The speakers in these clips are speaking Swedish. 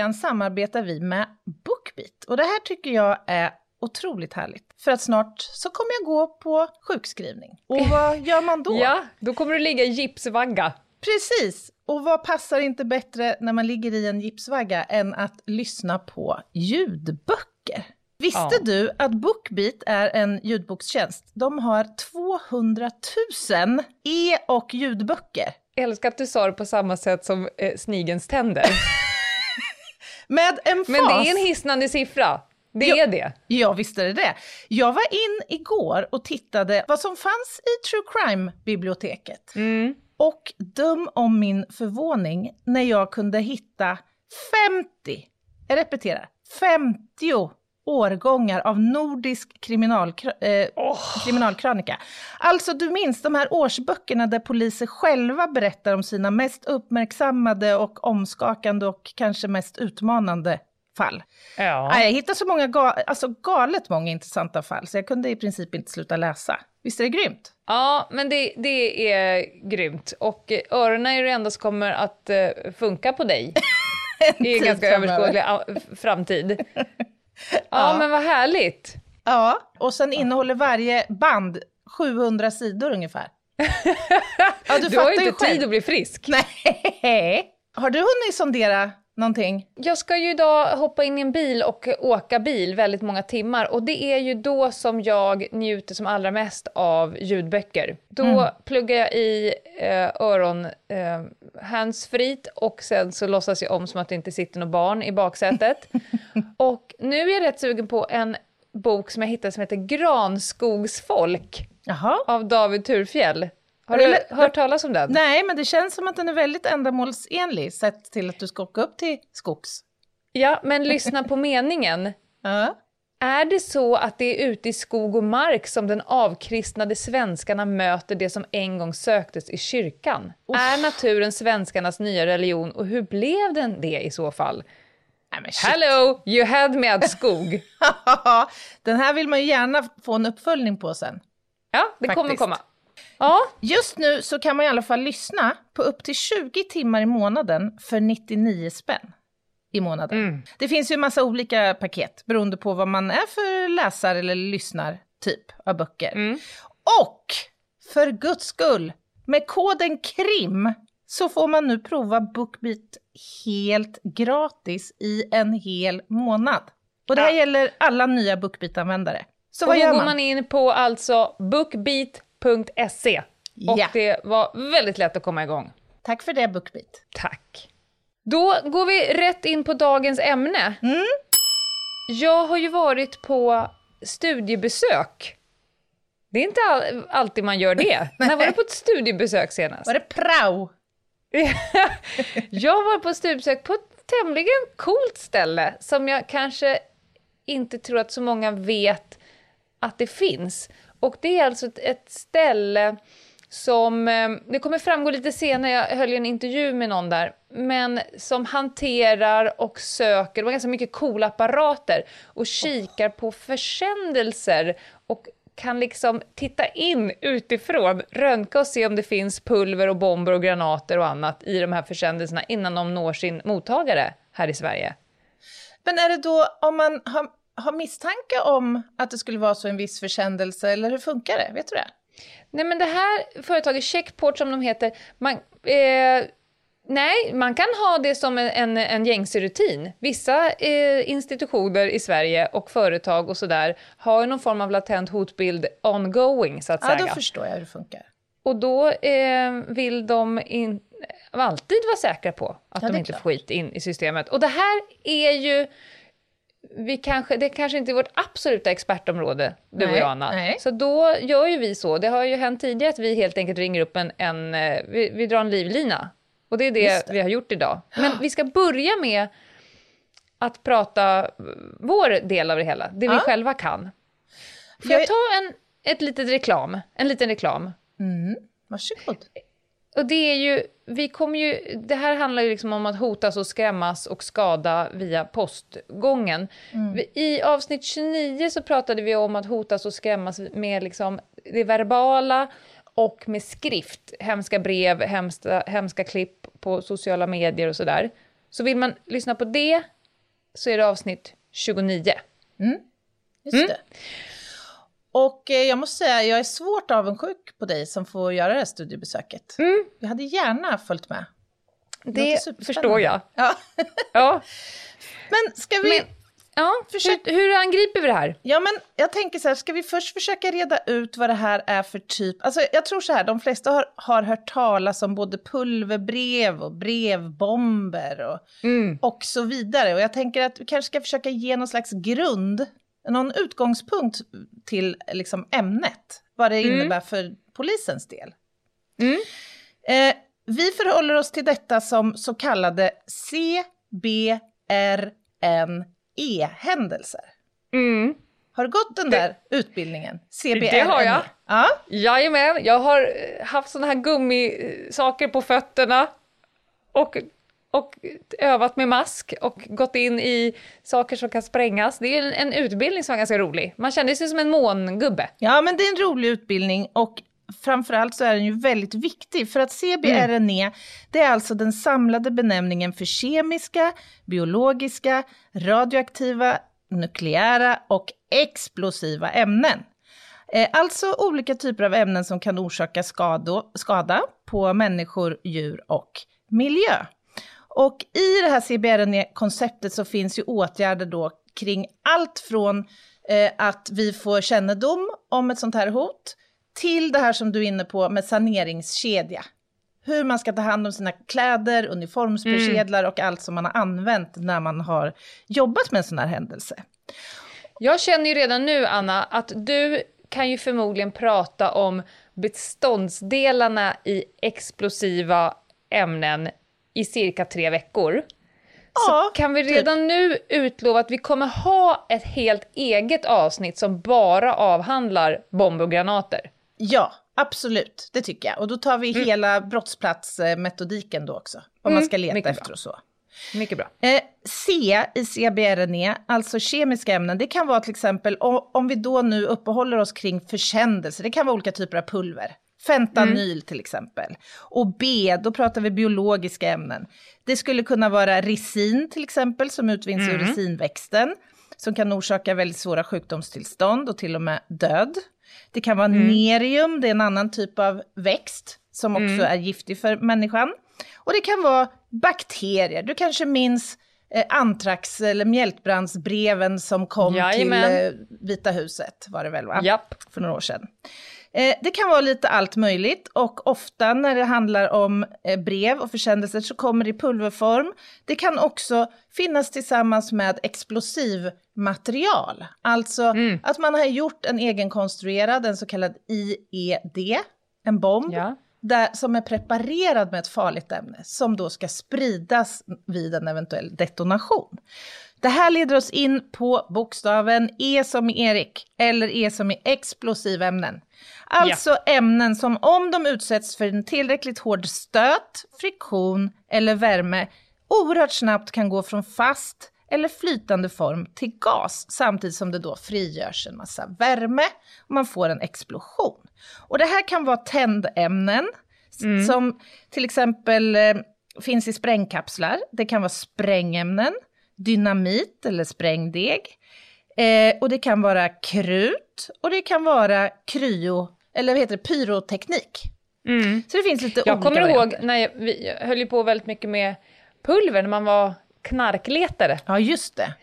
Veckan samarbetar vi med Bookbeat och det här tycker jag är otroligt härligt. För att snart så kommer jag gå på sjukskrivning. Och vad gör man då? Ja, då kommer du ligga i gipsvagga. Precis! Och vad passar inte bättre när man ligger i en gipsvagga än att lyssna på ljudböcker? Visste Ja. du att Bookbeat är en ljudbokstjänst? De har 200 000 e och ljudböcker. Älskar att du sa det på samma sätt som eh, snigens tänder. Med emfas. Men det är en hisnande siffra. Det Ja. är det. Ja, visst är det det. Jag var in igår och tittade vad som fanns i True Crime-biblioteket. Mm. Och döm om min förvåning när jag kunde hitta 50, jag repeterar, 50 årgångar av nordisk kriminalkr- eh, kriminalkrönika. Alltså du minns de här årsböckerna där poliser själva berättar om sina mest uppmärksammade och omskakande och kanske mest utmanande fall. Ja. Jag hittade så många, ga- alltså galet många intressanta fall så jag kunde i princip inte sluta läsa. Visst är det grymt? ja, men det, det är grymt. Och eh, öronen är det enda som kommer att eh, funka på dig i en ganska överskådlig framtid. Ja, men vad härligt. Ja, och sen innehåller varje band 700 sidor ungefär. Ja, Du, har fattar ju inte själv. tid att bli frisk. Nej. Har du hunnit sondera någonting? Jag ska ju idag hoppa in i en bil och åka bil väldigt många timmar och det är ju då som jag njuter som allra mest av ljudböcker. Då pluggar jag i eh, öron eh, handsfritt och sen så låtsas jag om som att det inte sitter något barn i baksätet. och nu är jag rätt sugen på en bok som jag hittade som heter Granskogsfolk Jaha. av David Turfjell. Har du du- hört talas om den? Nej, men det känns som att den är väldigt ändamålsenlig sett till att du ska åka upp till skogs. Ja, men lyssna på meningen. Ja. Är det så att det är ute i skog och mark som den avkristnade svenskarna möter det som en gång söktes i kyrkan? Är naturen svenskarnas nya religion och hur blev den det i så fall? Nej. Hello, you had me at skog. den här vill man ju gärna få en uppföljning på sen. Ja, det kommer Faktiskt. komma. Ja, Just nu så kan man i alla fall lyssna på upp till 20 timmar i månaden för 99 spänn i månaden. Mm. Det finns ju en massa olika paket beroende på vad man är för läsare eller lyssnar typ av böcker. Mm. Och för guds skull, med koden KRIM så får man nu prova Bookbeat helt gratis i en hel månad. Och det här Ja. gäller alla nya Bookbeat-användare. Så och vad då gör går man? man in på alltså bookbeat.se. Och Ja. det var väldigt lätt att komma igång. Tack för det Bookbeat. Tack. Då går vi rätt in på dagens ämne. Mm. Jag har ju varit på studiebesök. Det är inte all, alltid man gör det. När var du på ett studiebesök senast? Var det prao? jag var på studiebesök på ett tämligen coolt ställe som jag kanske inte tror att så många vet att det finns. Och det är alltså ett, ett ställe som, eh, det kommer framgå lite senare, jag höll en intervju med någon där, men som hanterar och söker, det var ganska mycket coola apparater, och kikar på försändelser och kan liksom titta in utifrån, röntga och se om det finns pulver och bomber och granater och annat i de här försändelserna innan de når sin mottagare här i Sverige. Men är det då om man har, har misstanke om att det skulle vara så en viss försändelse, eller hur funkar det? Vet du det? Nej men det här företaget, Checkport som de heter, man, eh, nej, man kan ha det som en, en, en gängse rutin. Vissa eh, institutioner i Sverige och företag och sådär har ju någon form av latent hotbild ongoing så att Ja, säga. då förstår jag hur det funkar. Och då eh, vill de in, alltid vara säkra på att Ja, de inte klart. får skit in i systemet. Och det här är ju, vi kanske, det kanske inte är vårt absoluta expertområde, du och Nej, jag Anna. nej. Så då gör ju vi så. Det har ju hänt tidigare att vi helt enkelt ringer upp en, en eh, vi, vi drar en livlina Och det är det, det. vi har gjort idag. Men vi ska börja med att prata vår del av det hela, det vi Ja. själva kan. Får Jag- jag ta en, ett litet reklam? En liten reklam. Mm. Varsågod. Och det är ju, vi kommer ju, det här handlar ju liksom om att hotas och skrämmas och skada via postgången. Vi- I avsnitt 29 så pratade vi om att hotas och skrämmas med liksom det verbala och med skrift, hemska brev, hemska, hemska klipp på sociala medier och sådär. Så vill man lyssna på det så är det avsnitt 29. Just Mm. det. Och eh, jag måste säga, jag är svårt avundsjuk på dig som får göra det här studiebesöket. Jag hade gärna följt med. Det superspännande. förstår jag. Ja. Ja, Men ska vi... men, ja Försök- hur, hur angriper vi det här? Ja, men jag tänker så här, ska vi först försöka reda ut vad det här är för typ... Alltså, jag tror så här, de flesta har, har hört talas om både pulverbrev och brevbomber och, och så vidare. Och jag tänker att vi kanske ska försöka ge någon slags grund, någon utgångspunkt till liksom ämnet, vad det innebär för polisens del. Eh, vi förhåller oss till detta som så kallade CBRNE-händelser. Mm. Har du gått den där utbildningen? CBRNE? Det har jag. Ja. Jajamän, jag har haft såna här gummisaker på fötterna och, och övat med mask och gått in i saker som kan sprängas. Det är en, utbildning som är ganska rolig. Man känner sig som en mångubbe. ja, men det är en rolig utbildning och framförallt så är den ju väldigt viktig för att CBRNE det är alltså den samlade benämningen för kemiska, biologiska, radioaktiva, nukleära och explosiva ämnen. Eh, Alltså olika typer av ämnen som kan orsaka skado, skada på människor, djur och miljö. Och i det här CBRNE-konceptet så finns ju åtgärder då kring allt från eh, att vi får kännedom om ett sånt här hot till det här som du är inne på med saneringskedja. Hur man ska ta hand om sina kläder, uniformspersedlar och allt som man har använt när man har jobbat med en sån här händelse. Jag känner ju redan nu, Anna, att du kan ju förmodligen prata om beståndsdelarna i explosiva ämnen i cirka tre veckor. Ja, Kan vi typ. redan nu utlova att vi kommer ha ett helt eget avsnitt som bara avhandlar bomber och granater? Ja, absolut. Det tycker jag. Och då tar vi hela brottsplatsmetodiken då också. Vad man ska leta mycket efter bra. och så. Mycket bra. Eh, C i CBRNE, alltså kemiska ämnen, det kan vara till exempel, om vi då nu uppehåller oss kring försändelser, det kan vara olika typer av pulver. Fentanyl till exempel. Och B, då pratar vi biologiska ämnen. Det skulle kunna vara resin till exempel, som utvinns ur resinväxten, som kan orsaka väldigt svåra sjukdomstillstånd och till och med död. Det kan vara nerium, det är en annan typ av växt som också är giftig för människan. Och det kan vara bakterier. Du kanske minns eh, antrax eller mjältbrandsbreven som kom Jajamän. till eh, Vita huset, var det väl va? Japp. För några år sedan. Eh, det kan vara lite allt möjligt och ofta när det handlar om eh, brev och försändelser så kommer det i pulverform. Det kan också finnas tillsammans med explosivmaterial. Alltså att man har gjort en egenkonstruerad, en så kallad IED, en bomb Ja. där, som är preparerad med ett farligt ämne som då ska spridas vid en eventuell detonation. Det här leder oss in på bokstaven E som i Erik, eller E som i explosivämnen. Alltså ämnen som om de utsätts för en tillräckligt hård stöt, friktion eller värme oerhört snabbt kan gå från fast eller flytande form till gas samtidigt som det då frigörs en massa värme och man får en explosion. Och det här kan vara tändämnen s- som till exempel eh, finns i sprängkapslar. Det kan vara sprängämnen, dynamit eller sprängdeg. Eh, och det kan vara krut och det kan vara kryo, eller vad heter det, pyroteknik. Så det finns lite Jag olika kommer ihåg när jag, vi jag höll ju på väldigt mycket med pulver när man var knarkletare. Ja, just det.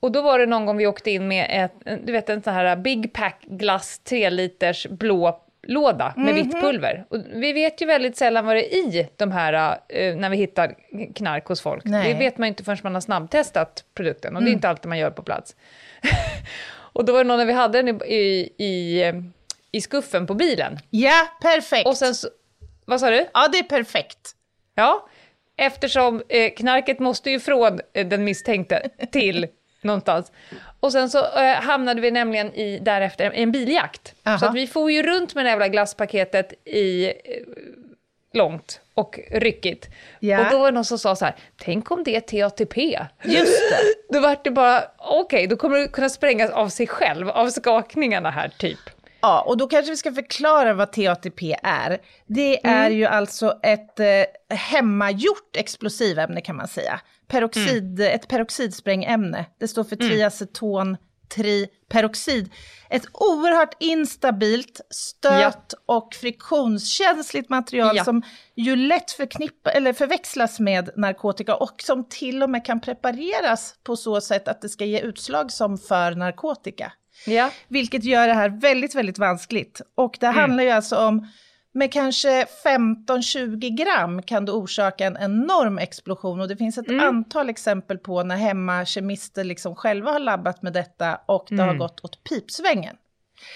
Och då var det någon gång vi åkte in med ett, du vet en sån här Big Pack glass 3 liters blå låda med Mhm. vitt pulver. Och vi vet ju väldigt sällan vad det är i de här, eh, när vi hittar knark hos folk. Nej. Det vet man ju inte förrän man har snabbtestat produkten och Mm. det är inte alltid man gör på plats. och då var det någon när vi hade den i, i, i, eh, i skuffen på bilen. Ja, perfekt. Och sen så, vad sa du? Ja, det är perfekt. Ja, eftersom eh, knarket måste ju från eh, den misstänkte till någonstans. Och sen så eh, hamnade vi nämligen i, därefter i en biljakt. Aha. Så att vi får ju runt med det jävla glasspaketet i eh, långt och ryckigt. Ja. Och då var det någon som sa så här, tänk om det är TATP? Just det. Då vart det bara, okej, då kommer det kunna sprängas av sig själv, av skakningarna här typ. Ja, och då kanske vi ska förklara vad TATP är. Det är ju alltså ett eh, hemmagjort explosivämne kan man säga. Peroxid, Ett peroxidsprängämne. Det står för triaceton triperoxid. Ett oerhört instabilt, stöt och friktionskänsligt material Ja. som ju lätt förknippa, eller förväxlas med narkotika och som till och med kan prepareras på så sätt att det ska ge utslag som för narkotika. Ja. Vilket gör det här väldigt, väldigt vanskligt. Och det handlar ju alltså om, med kanske 15-20 gram kan det orsaka en enorm explosion. Och det finns ett antal exempel på när hemmakemister liksom själva har labbat med detta och det har gått åt pipsvängen.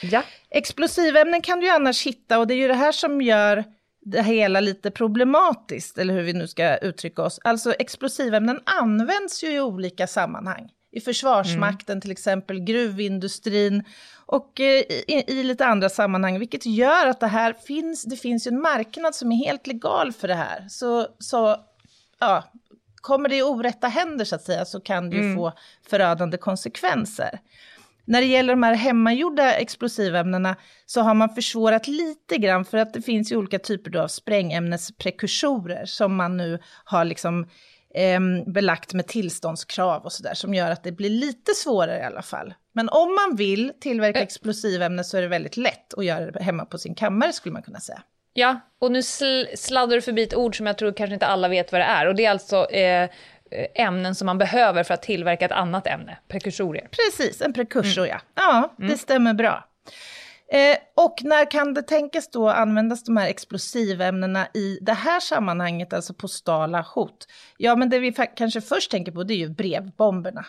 Ja. Explosivämnen kan du ju annars hitta och det är ju det här som gör det hela lite problematiskt, eller hur vi nu ska uttrycka oss. Alltså explosivämnen används ju i olika sammanhang. I Försvarsmakten till exempel, gruvindustrin och eh, i, i lite andra sammanhang, vilket gör att det här finns, det finns ju en marknad som är helt legal för det här. Så, så ja, kommer det i orätta händer så att säga så kan det ju få förödande konsekvenser. När det gäller de här hemmagjorda explosivämnena så har man försvårat lite grann för att det finns ju olika typer då av sprängämnesprekursorer som man nu har liksom ehm, belagt med tillståndskrav och sådär som gör att det blir lite svårare i alla fall. Men om man vill tillverka explosivämnen så är det väldigt lätt att göra det hemma på sin kammare skulle man kunna säga. Ja, och nu sl- sladdar du förbi ett ord som jag tror kanske inte alla vet vad det är. Och det är alltså eh, ämnen som man behöver för att tillverka ett annat ämne, prekursorer. Precis, en prekursor ja. Ja, det stämmer bra. Eh, och när kan det tänkas då användas de här explosivämnena i det här sammanhanget, alltså postala hot? Ja, men det vi kanske först tänker på det är ju brevbomberna.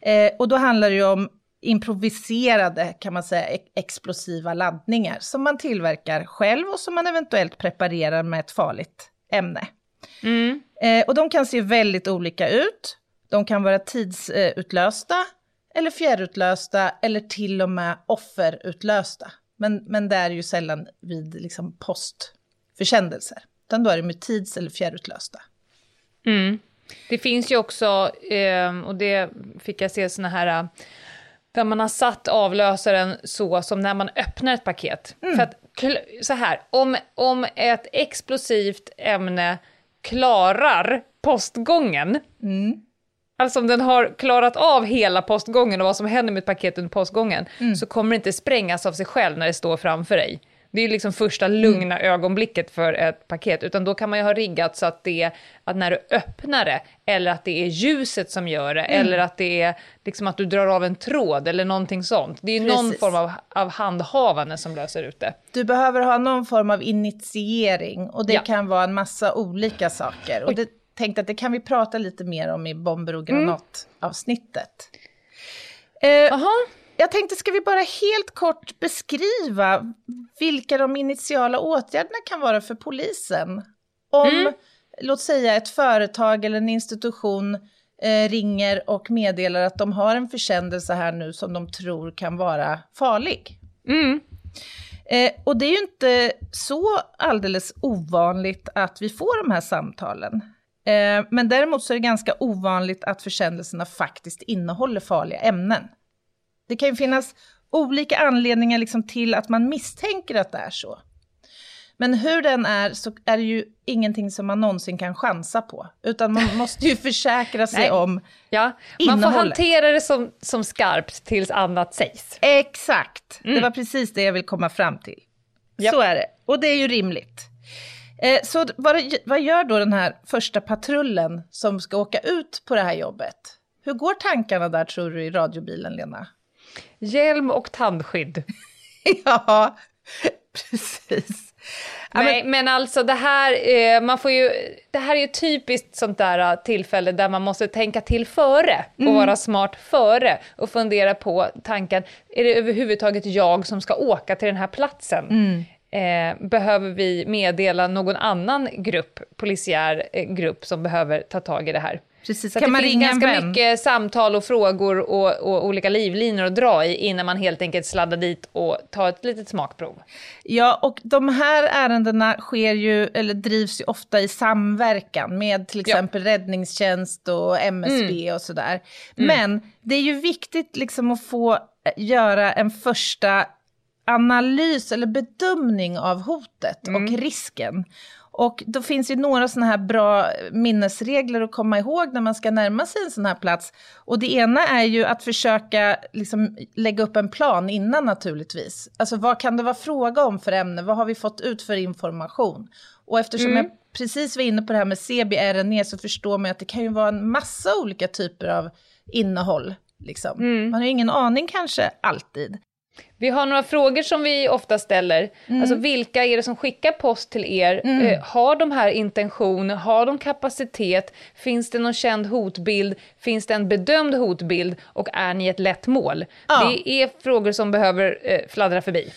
Eh, och då handlar det ju om improviserade, kan man säga, explosiva laddningar som man tillverkar själv och som man eventuellt preparerar med ett farligt ämne. Eh, och de kan se väldigt olika ut. De kan vara tidsutlösta eller fjärrutlösta eller till och med offerutlösta. Men, men det är ju sällan vid liksom postförsändelser. Utan då är de ju tids eller fjärrutlösta. Det finns ju också, eh, och det fick jag se såna här, eh, där man har satt avlösaren så som när man öppnar ett paket. För att, så här, om, om ett explosivt ämne klarar postgången, alltså om den har klarat av hela postgången och vad som händer med ett paket under postgången, så kommer det inte sprängas av sig själv när det står framför dig. Det är ju liksom första lugna ögonblicket för ett paket, utan då kan man ju ha riggat så att det är att när du öppnar det, eller att det är ljuset som gör det, eller att det är liksom att du drar av en tråd eller någonting sånt. Det är ju någon form av, av handhavande som löser ut det. Du behöver ha någon form av initiering och det Ja. kan vara en massa olika saker. Och det tänkte att det kan vi prata lite mer om i bomber och granatavsnittet. Eh, Jaha, Jag tänkte, ska vi bara helt kort beskriva vilka de initiala åtgärderna kan vara för polisen? Om, låt säga ett företag eller en institution eh, ringer och meddelar att de har en försändelse här nu som de tror kan vara farlig. Eh, och det är ju inte så alldeles ovanligt att vi får de här samtalen. Eh, men däremot så är det ganska ovanligt att försändelserna faktiskt innehåller farliga ämnen. Det kan ju finnas olika anledningar liksom till att man misstänker att det är så. Men hur den är så är det ju ingenting som man någonsin kan chansa på. Utan man måste ju försäkra sig om ja. Man får hantera det som, som skarpt tills annat sägs. Exakt, det var precis det jag vill komma fram till. Japp. Så är det, och det är ju rimligt. Eh, så vad, vad gör då den här första patrullen som ska åka ut på det här jobbet? Hur går tankarna där tror du i radiobilen, Lena? Hjälm och tandskydd. ja, precis. Nej, men alltså det här, eh, man får ju, det här är ju typiskt sånt där eh, tillfälle där man måste tänka till före och vara smart före och fundera på tanken, är det överhuvudtaget jag som ska åka till den här platsen? Eh, behöver vi meddela någon annan grupp, polisiär eh, grupp, som behöver ta tag i det här. Precis. Så kan det man finns ringa ganska vän? mycket samtal och frågor och, och olika livlinor att dra i innan man helt enkelt sladdar dit och tar ett litet smakprov. Ja, och de här ärendena sker ju, eller drivs ju ofta i samverkan med till Ja. exempel räddningstjänst och MSB och sådär. Men det är ju viktigt liksom att få eh, göra en första analys eller bedömning av hotet och risken. Och då finns ju några sådana här bra minnesregler att komma ihåg när man ska närma sig en sån här plats. Och det ena är ju att försöka liksom lägga upp en plan innan naturligtvis. Alltså vad kan det vara fråga om för ämne? Vad har vi fått ut för information? Och eftersom jag precis var inne på det här med CBRNE så förstår man att det kan ju vara en massa olika typer av innehåll. Liksom. Man har ju ingen aning kanske alltid. Vi har några frågor som vi ofta ställer. Alltså vilka är det som skickar post till er? Eh, har de här intention? Har de kapacitet? Finns det någon känd hotbild? Finns det en bedömd hotbild? Och är ni ett lätt mål? Ja. Det är frågor som behöver eh, fladdra förbi.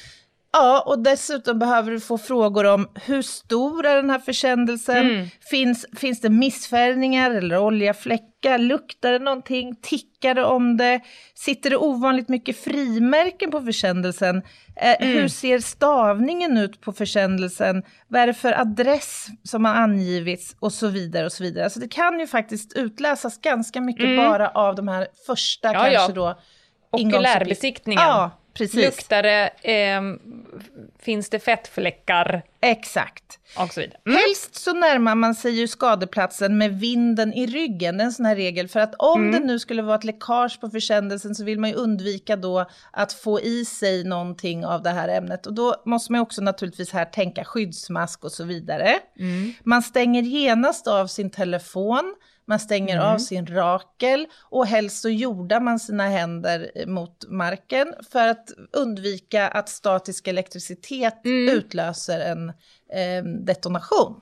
Ja, och dessutom behöver du få frågor om hur stor är den här försändelsen? Finns, finns det missfärgningar eller oljefläckar? Luktar det någonting? Tickar det om det? Sitter det ovanligt mycket frimärken på försändelsen? Eh, Hur ser stavningen ut på försändelsen? Vad är det för adress som har angivits? Och så vidare och så vidare. Alltså det kan ju faktiskt utläsas ganska mycket bara av de här första Ja, ja. kanske då Okulärbesiktningen. Ja, precis. Luktar det? ehm, finns det fettfläckar? Exakt. Och så vidare. Helst så närmar man sig ju skadeplatsen med vinden i ryggen, det är en sån här regel. För att om det nu skulle vara ett läckage på försändelsen så vill man ju undvika då att få i sig någonting av det här ämnet. Och då måste man också naturligtvis här tänka skyddsmask och så vidare. Man stänger genast av sin telefon, man stänger av sin rakel och helst så jordar man sina händer mot marken för att undvika att statisk elektricitet utlöser en eh, detonation.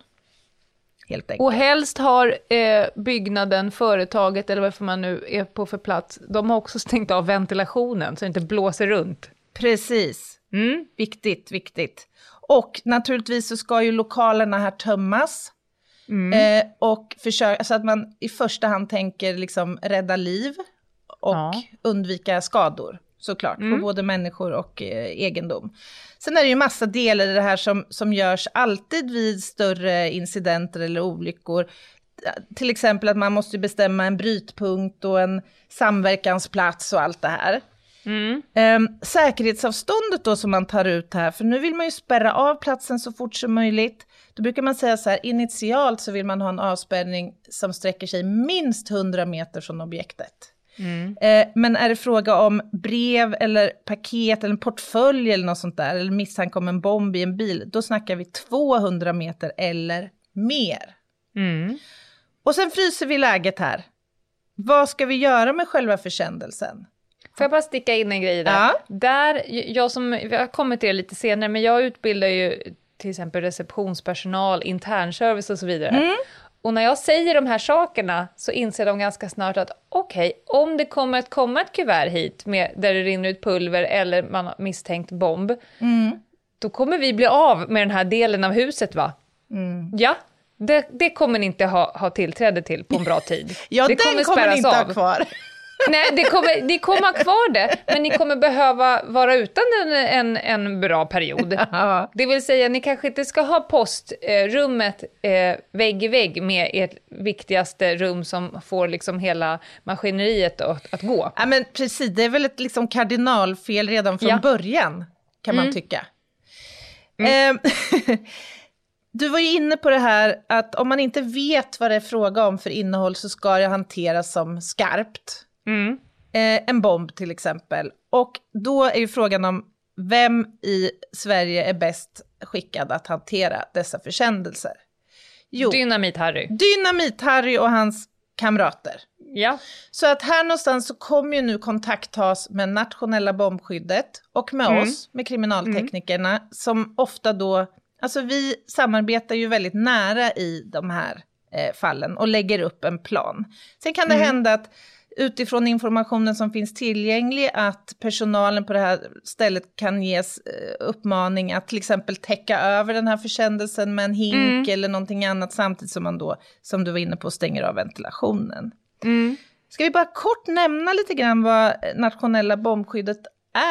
Helt enkelt. Och helst har eh, byggnaden, företaget eller vad man nu är på för plats, de har också stängt av ventilationen så det inte blåser runt. Precis. Mm. Viktigt, viktigt. Och naturligtvis så ska ju lokalerna här tömmas. Mm. Eh, och försöka, så att man i första hand tänker liksom rädda liv och Ja. Mm. undvika skador. Såklart, på både människor och eh, egendom. Sen är det ju massa delar i det här som, som görs alltid vid större incidenter eller olyckor. Till exempel att man måste bestämma en brytpunkt och en samverkansplats och allt det här. Ehm, säkerhetsavståndet då som man tar ut här, för nu vill man ju spärra av platsen så fort som möjligt. Då brukar man säga så här, initialt så vill man ha en avspärrning som sträcker sig minst 100 meter från objektet. Eh, men är det fråga om brev eller paket eller en portfölj eller något sånt där, eller misstanke om en bomb i en bil, då snackar vi 200 meter eller mer. Mm. Och sen fryser vi läget här. Vad ska vi göra med själva försändelsen? Får jag bara sticka in en grej där? Ja. Där, jag som, har kommit till det lite senare, men jag utbildar ju till exempel receptionspersonal, internservice och så vidare. Mm. Och när jag säger de här sakerna så inser de ganska snart att okej, om det kommer att komma ett kuvert hit med, där det rinner ut pulver eller man har misstänkt bomb, Mm. då kommer vi bli av med den här delen av huset va? Mm. Ja, det, det kommer ni inte ha, ha tillträde till på en bra tid. Ja, det den kommer ni inte ha kvar. Nej, det kommer, ni kommer ha kvar det, men ni kommer behöva vara utan den en, en bra period. Ja. Det vill säga, ni kanske inte ska ha postrummet eh, vägg i vägg med ert viktigaste rum som får liksom hela maskineriet att, att gå. Ja, men precis, det är väl ett liksom kardinalfel redan från Ja. början, kan man tycka. Ehm, du var ju inne på det här att om man inte vet vad det är fråga om för innehåll så ska det hanteras som skarpt. Mm. Eh, en bomb till exempel. Och då är ju frågan om vem i Sverige är bäst skickad att hantera dessa försändelser. Jo, Dynamit-Harry. Dynamit-Harry och hans kamrater. Ja. Så att här någonstans så kommer ju nu kontakt tas med nationella bombskyddet och med Mm. oss, med kriminalteknikerna, som ofta då, alltså vi samarbetar ju väldigt nära i de här eh, fallen och lägger upp en plan. Sen kan det Mm. hända att utifrån informationen som finns tillgänglig att personalen på det här stället kan ges eh, uppmaning att till exempel täcka över den här försändelsen med en hink mm. eller någonting annat samtidigt som man då, som du var inne på, stänger av ventilationen. Mm. Ska vi bara kort nämna lite grann vad nationella bombskyddet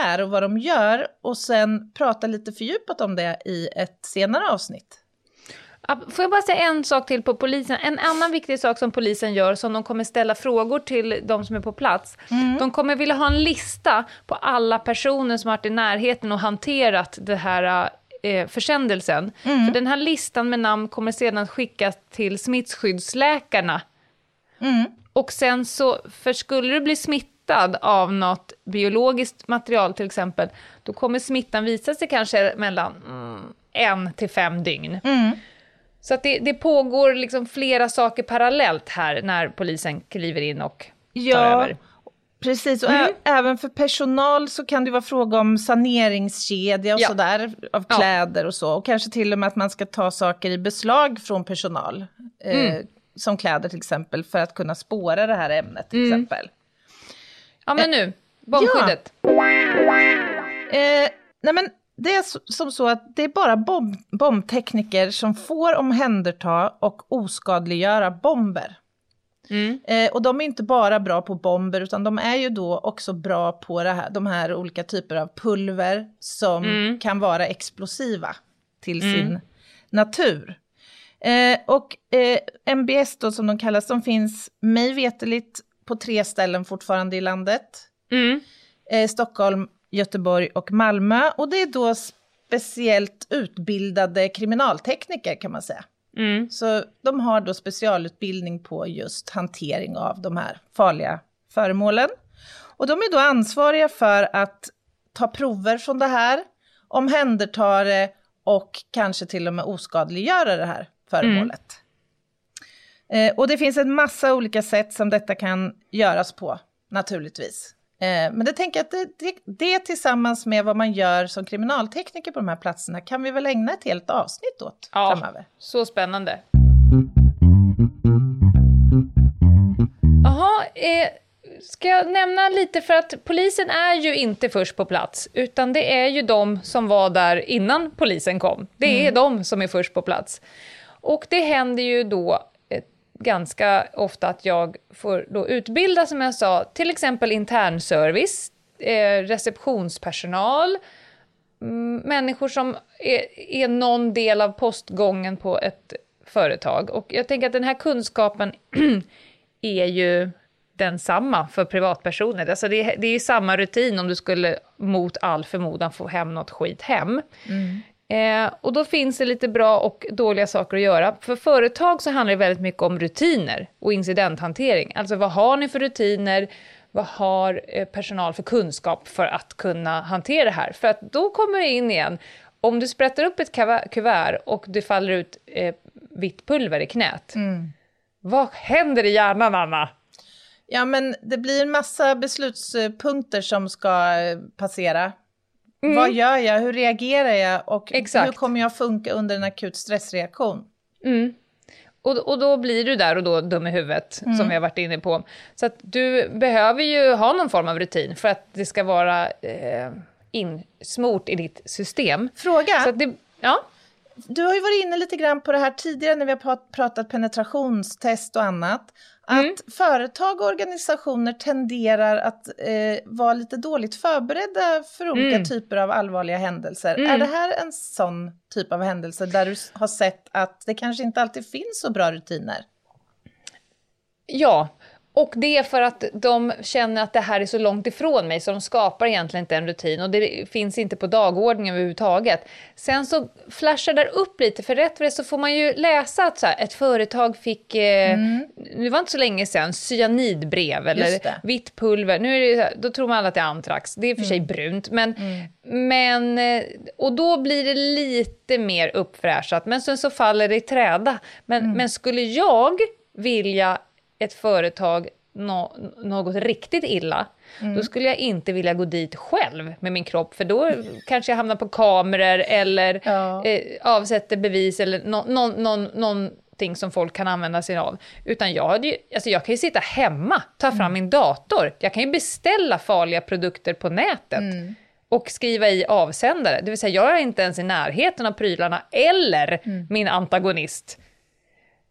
är och vad de gör och sen prata lite fördjupat om det i ett senare avsnitt? Får jag bara säga en sak till på polisen? En annan viktig sak som polisen gör, som de kommer ställa frågor till de som är på plats. Mm. De kommer vilja ha en lista på alla personer som har varit i närheten och hanterat det här eh, försändelsen. Mm. För den här listan med namn kommer sedan skickas till smittskyddsläkarna. Mm. Och sen så, för skulle du bli smittad av något biologiskt material till exempel, då kommer smittan visa sig kanske mellan mm, en till fem dygn. Så att det, det pågår liksom flera saker parallellt här när polisen kliver in och ja, tar över. Precis, och mm. även för personal så kan det vara fråga om saneringskedja och ja. sådär, av kläder ja. och så. Och kanske till och med att man ska ta saker i beslag från personal, eh, mm. eh, som kläder till exempel, för att kunna spåra det här ämnet till mm. exempel. Ja men nu, bombskyddet. Ja. Eh, nej men det är som så att det är bara bomb bombtekniker som får omhänderta och oskadliggöra bomber. Mm. Eh, och de är inte bara bra på bomber, utan de är ju då också bra på här, de här olika typer av pulver som mm. kan vara explosiva till mm. sin natur. Eh, och eh, MBS då som de kallas, de finns mig veteligt på tre ställen fortfarande i landet. Mm. Eh, Stockholm, Göteborg och Malmö. Och det är då speciellt utbildade kriminaltekniker kan man säga. Mm. Så de har då specialutbildning på just hantering av de här farliga föremålen. Och de är då ansvariga för att ta prover från det här, omhänderta det och kanske till och med oskadliggöra det här föremålet. Mm. Eh, och det finns en massa olika sätt som detta kan göras på, naturligtvis. Eh, men det tänker jag att det, det, det, tillsammans med vad man gör som kriminaltekniker på de här platserna kan vi väl ägna ett helt avsnitt åt ja, framöver. Så spännande. Jaha, eh, ska jag nämna lite för att polisen är ju inte först på plats, utan det är ju de som var där innan polisen kom. Det är mm. de som är först på plats. Och det händer ju då ganska ofta att jag får då utbilda, som jag sa, till exempel internservice, eh, receptionspersonal, mm, människor som är, är någon del av postgången på ett företag. Och jag tänker att den här kunskapen är ju densamma för privatpersoner. Alltså det, det är ju samma rutin om du skulle mot all förmodan få hem något skit hem. Mm. Eh, och då finns det lite bra och dåliga saker att göra. För företag så handlar det väldigt mycket om rutiner och incidenthantering. Alltså vad har ni för rutiner? Vad har eh, personal för kunskap för att kunna hantera det här? För att då kommer det in igen, om du sprättar upp ett kuvert och det faller ut eh, vitt pulver i knät. Mm. Vad händer i hjärnan, Anna? Ja, men det blir en massa beslutspunkter som ska eh, passera Mm. Vad gör jag? Hur reagerar jag? Och Exakt. hur kommer jag funka under en akut stressreaktion? Mm. Och, och då blir du där och då dum i huvudet, mm. som vi har varit inne på. Så att du behöver ju ha någon form av rutin för att det ska vara eh, insmort i ditt system. Fråga? Det, ja? Du har ju varit inne lite grann på det här tidigare när vi har pratat penetrationstest och annat. Att mm. företag och organisationer tenderar att eh, vara lite dåligt förberedda för olika mm. typer av allvarliga händelser. Mm. Är det här en sån typ av händelse där du har sett att det kanske inte alltid finns så bra rutiner? Ja, och det är för att de känner att det här är så långt ifrån mig så de skapar egentligen inte en rutin och det finns inte på dagordningen överhuvudtaget. Sen så flashar det upp lite, för rätt för det så får man ju läsa att så här, ett företag fick, eh, mm. det var inte så länge sedan, cyanidbrev eller vitt pulver. Nu är det, då tror man alla att det är antrax, det är för mm. sig brunt. Men, mm. men, eh, och då blir det lite mer uppfräschat, men sen så faller det i träda. Men, mm. men skulle jag vilja ett företag no något riktigt illa, mm. då skulle jag inte vilja gå dit själv med min kropp, för då kanske jag hamnar på kameror eller ja. eh, avsätter bevis eller no någon, någon någonting som folk kan använda sig av. Utan jag, hade ju, alltså jag kan ju sitta hemma, ta fram min dator, jag kan ju beställa farliga produkter på nätet. Och skriva i avsändare, det vill säga jag är inte ens i närheten av prylarna eller min antagonist.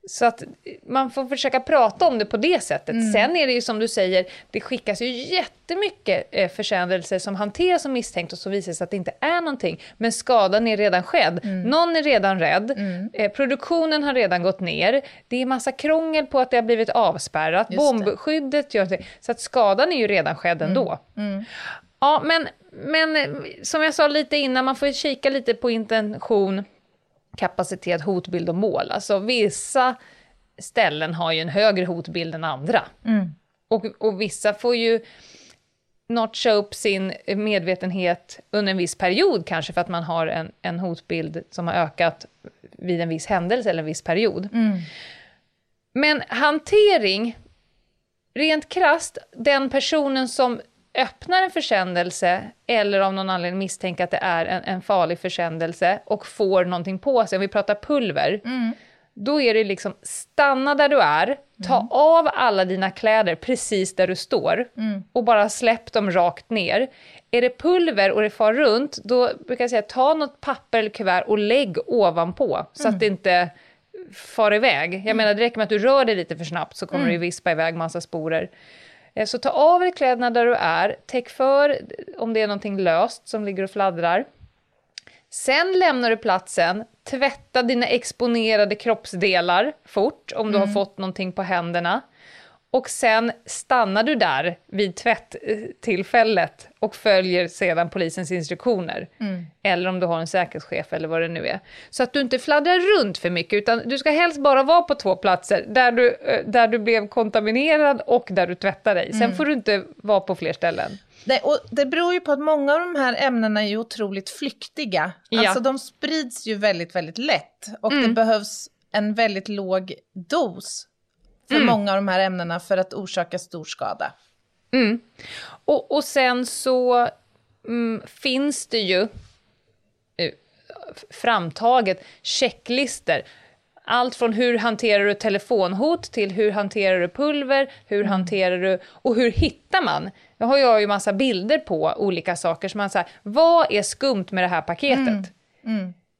Så att man får försöka prata om det på det sättet. Sen är det ju som du säger, det skickas ju jättemycket eh, försändelser som hanteras som misstänkt och så visar det sig att det inte är någonting. Men skadan är redan skedd. Någon är redan rädd. Eh, produktionen har redan gått ner. Det är massa krångel på att det har blivit avspärrat. Just det. Bombskyddet gör det. Så att skadan är ju redan skedd ändå. Ja, men, men som jag sa lite innan, man får kika lite på intention kapacitet, hotbild och mål. Alltså vissa ställen har ju en högre hotbild än andra. Och, och vissa får ju notcha upp sin medvetenhet under en viss period kanske för att man har en, en hotbild som har ökat vid en viss händelse eller en viss period. Men hantering, rent krast, den personen som öppnar en försändelse eller av någon anledning misstänker att det är en, en farlig försändelse och får någonting på sig, om vi pratar pulver, då är det liksom stanna där du är, ta av alla dina kläder precis där du står och bara släpp dem rakt ner. Är det pulver och det far runt, då brukar jag säga ta något papper eller kuvert och lägg ovanpå så att det inte far iväg. Jag menar, det räcker med att du rör dig lite för snabbt så kommer det ju vispa iväg massa sporer. Eh, Så ta av dig kläderna där du är, täck för om det är någonting löst som ligger och fladdrar. Sen lämnar du platsen, tvätta dina exponerade kroppsdelar fort om du har fått någonting på händerna. Och sen stannar du där vid tvätttillfället och följer sedan polisens instruktioner. Eller om du har en säkerhetschef eller vad det nu är. Så att du inte fladdrar runt för mycket, utan du ska helst bara vara på två platser. Där du, eh, där du blev kontaminerad och där du tvättar dig. Sen får du inte vara på fler ställen. Nej, och det beror ju på att många av de här ämnena är ju otroligt flyktiga. Ja. Alltså de sprids ju väldigt, väldigt lätt. Och det behövs en väldigt låg dos för många av de här ämnena för att orsaka stor skada. Och, och sen så mm, finns det ju eh, framtaget checklister. Allt från hur hanterar du telefonhot till hur hanterar du pulver, hur hanterar du och hur hittar man? Jag har jag ju massa bilder på olika saker som man säger, vad är skumt med det här paketet?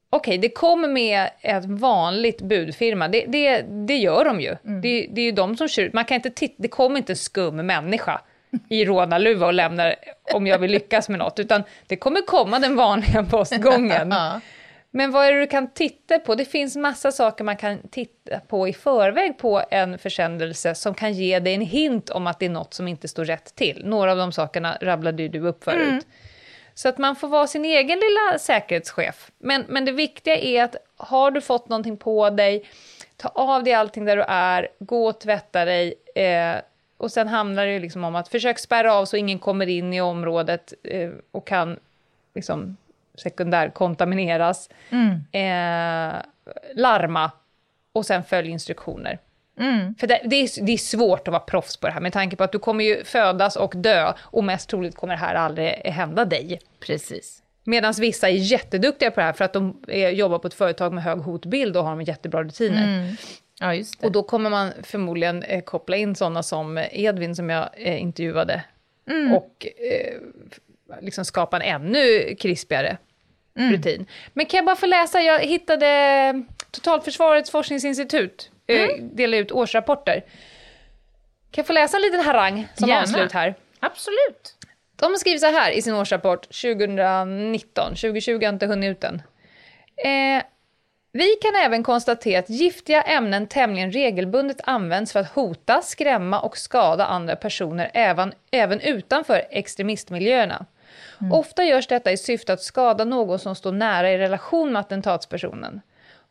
Okej, det kommer med ett vanligt budfirma, det, det, det gör de ju. Det, det är ju de som kör ut, man kan inte titta, det kommer inte en skum människa i rånarluva och lämnar om jag vill lyckas med något, utan det kommer komma den vanliga postgången. Men vad är det du kan titta på? Det finns massa saker man kan titta på i förväg på en försändelse som kan ge dig en hint om att det är något som inte står rätt till. Några av de sakerna rabblade du upp förut. Så att man får vara sin egen lilla säkerhetschef. Men, men det viktiga är att har du fått någonting på dig, ta av dig allting där du är, gå och tvätta dig. Eh, och sen handlar det ju liksom om att försök spärra av så ingen kommer in i området eh, och kan liksom sekundärkontamineras. Eh, larma och sen följ instruktioner. För det, det, är, det är svårt att vara proffs på det här med tanke på att du kommer ju födas och dö och mest troligt kommer det här aldrig hända dig. Precis. Medan vissa är jätteduktiga på det här för att de är, jobbar på ett företag med hög hotbild och har jättebra rutiner. Ja, just det. Och då kommer man förmodligen eh, koppla in sådana som Edvin som jag eh, intervjuade och eh, liksom skapa en ännu krispigare rutin. Men kan jag bara få läsa, jag hittade Totalförsvarets forskningsinstitut, eh, delar ut årsrapporter. Kan jag få läsa en liten harang som Gärna. avslut här? Absolut. De har skrivit så här i sin årsrapport 2019, 2020 har inte hunnit ut än. Eh, vi kan även konstatera att giftiga ämnen tämligen regelbundet används för att hota, skrämma och skada andra personer även, även utanför extremistmiljöerna. Ofta görs detta i syfte att skada någon som står nära i relation med attentatspersonen.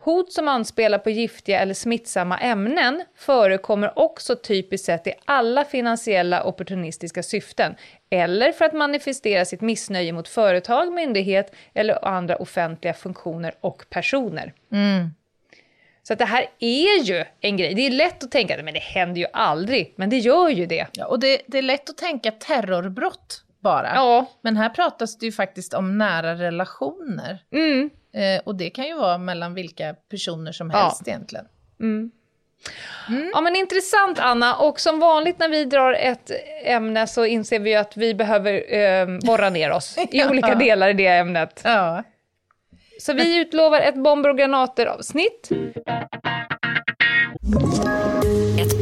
Hot som anspelar på giftiga eller smittsamma ämnen förekommer också typiskt sett i alla finansiella opportunistiska syften eller för att manifestera sitt missnöje mot företag, myndighet eller andra offentliga funktioner och personer. Så att det här är ju en grej. Det är lätt att tänka att det händer ju aldrig, men det gör ju det. Ja, och det, det är lätt att tänka terrorbrott bara. Ja. Men här pratas det ju faktiskt om nära relationer. Mm. Eh, och det kan ju vara mellan vilka personer som Ja. helst egentligen. Mm. Mm. Ja men intressant Anna, och som vanligt när vi drar ett ämne så inser vi att vi behöver eh, borra ner oss i olika delar i det ämnet. Ja. Så vi utlovar ett bomber och granater avsnitt.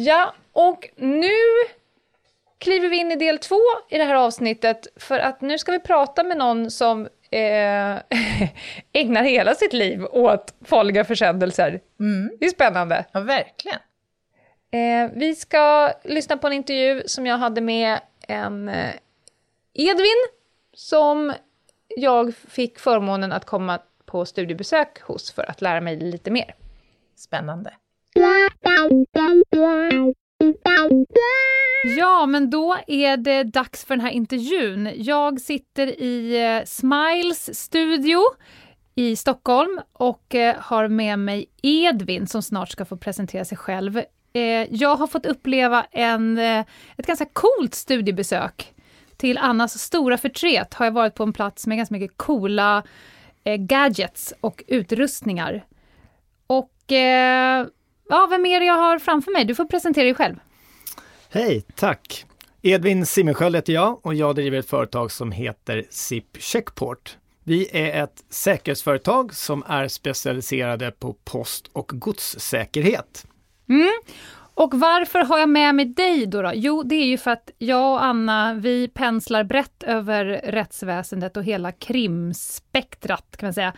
Ja, och nu kliver vi in i del två i det här avsnittet för att nu ska vi prata med någon som eh, ägnar hela sitt liv åt farliga försändelser. Mm. Det är spännande. ja, verkligen. Eh, vi ska lyssna på en intervju som jag hade med en eh, Edvin som jag fick förmånen att komma på studiebesök hos för att lära mig lite mer. Spännande. Ja, men då är det dags för den här intervjun. Jag sitter i eh, Smiles studio i Stockholm och eh, har med mig Edvin som snart ska få presentera sig själv. Eh, jag har fått uppleva en, ett ganska coolt studiebesök. Till Annas stora förtret har jag varit på en plats med ganska mycket coola gadgets och utrustningar. Och eh, ja, vem är det jag har framför mig? Du får presentera dig själv. Hej, tack! Edvin Simensköld heter jag och jag driver ett företag som heter SIP Checkport. Vi är ett säkerhetsföretag som är specialiserade på post och godssäkerhet. Och varför har jag med mig dig då, då? Jo, det är ju för att jag och Anna, vi penslar brett över rättsväsendet och hela krimspektrat kan man säga.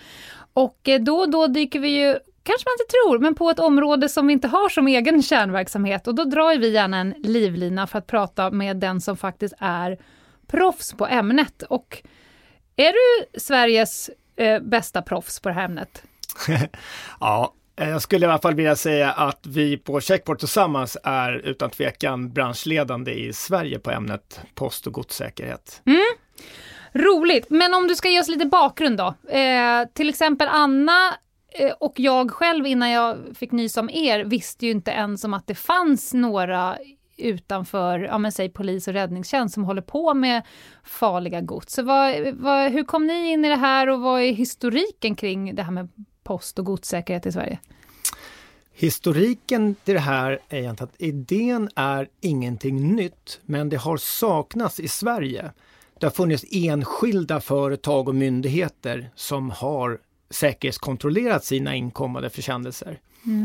Och eh, då och då dyker vi ju, kanske man inte tror, men på ett område som vi inte har som egen kärnverksamhet och då drar vi gärna en livlina för att prata med den som faktiskt är proffs på ämnet. Och är du Sveriges eh, bästa proffs på det här ämnet? Ja, jag skulle i alla fall vilja säga att vi på Checkport tillsammans är utan tvekan branschledande i Sverige på ämnet post och godssäkerhet. Roligt, men om du ska ge oss lite bakgrund då. Eh, till exempel Anna Eh, och jag själv innan jag fick nys om er visste ju inte ens om att det fanns några utanför, ja men säg polis och räddningstjänst som håller på med farliga gods. Så vad, vad, hur kom ni in i det här och vad är historiken kring det här med post och godssäkerhet i Sverige? Historiken till det här är egentligen att idén är ingenting nytt, men det har saknats i Sverige. Det har funnits enskilda företag och myndigheter som har säkerhetskontrollerat sina inkommande försändelser.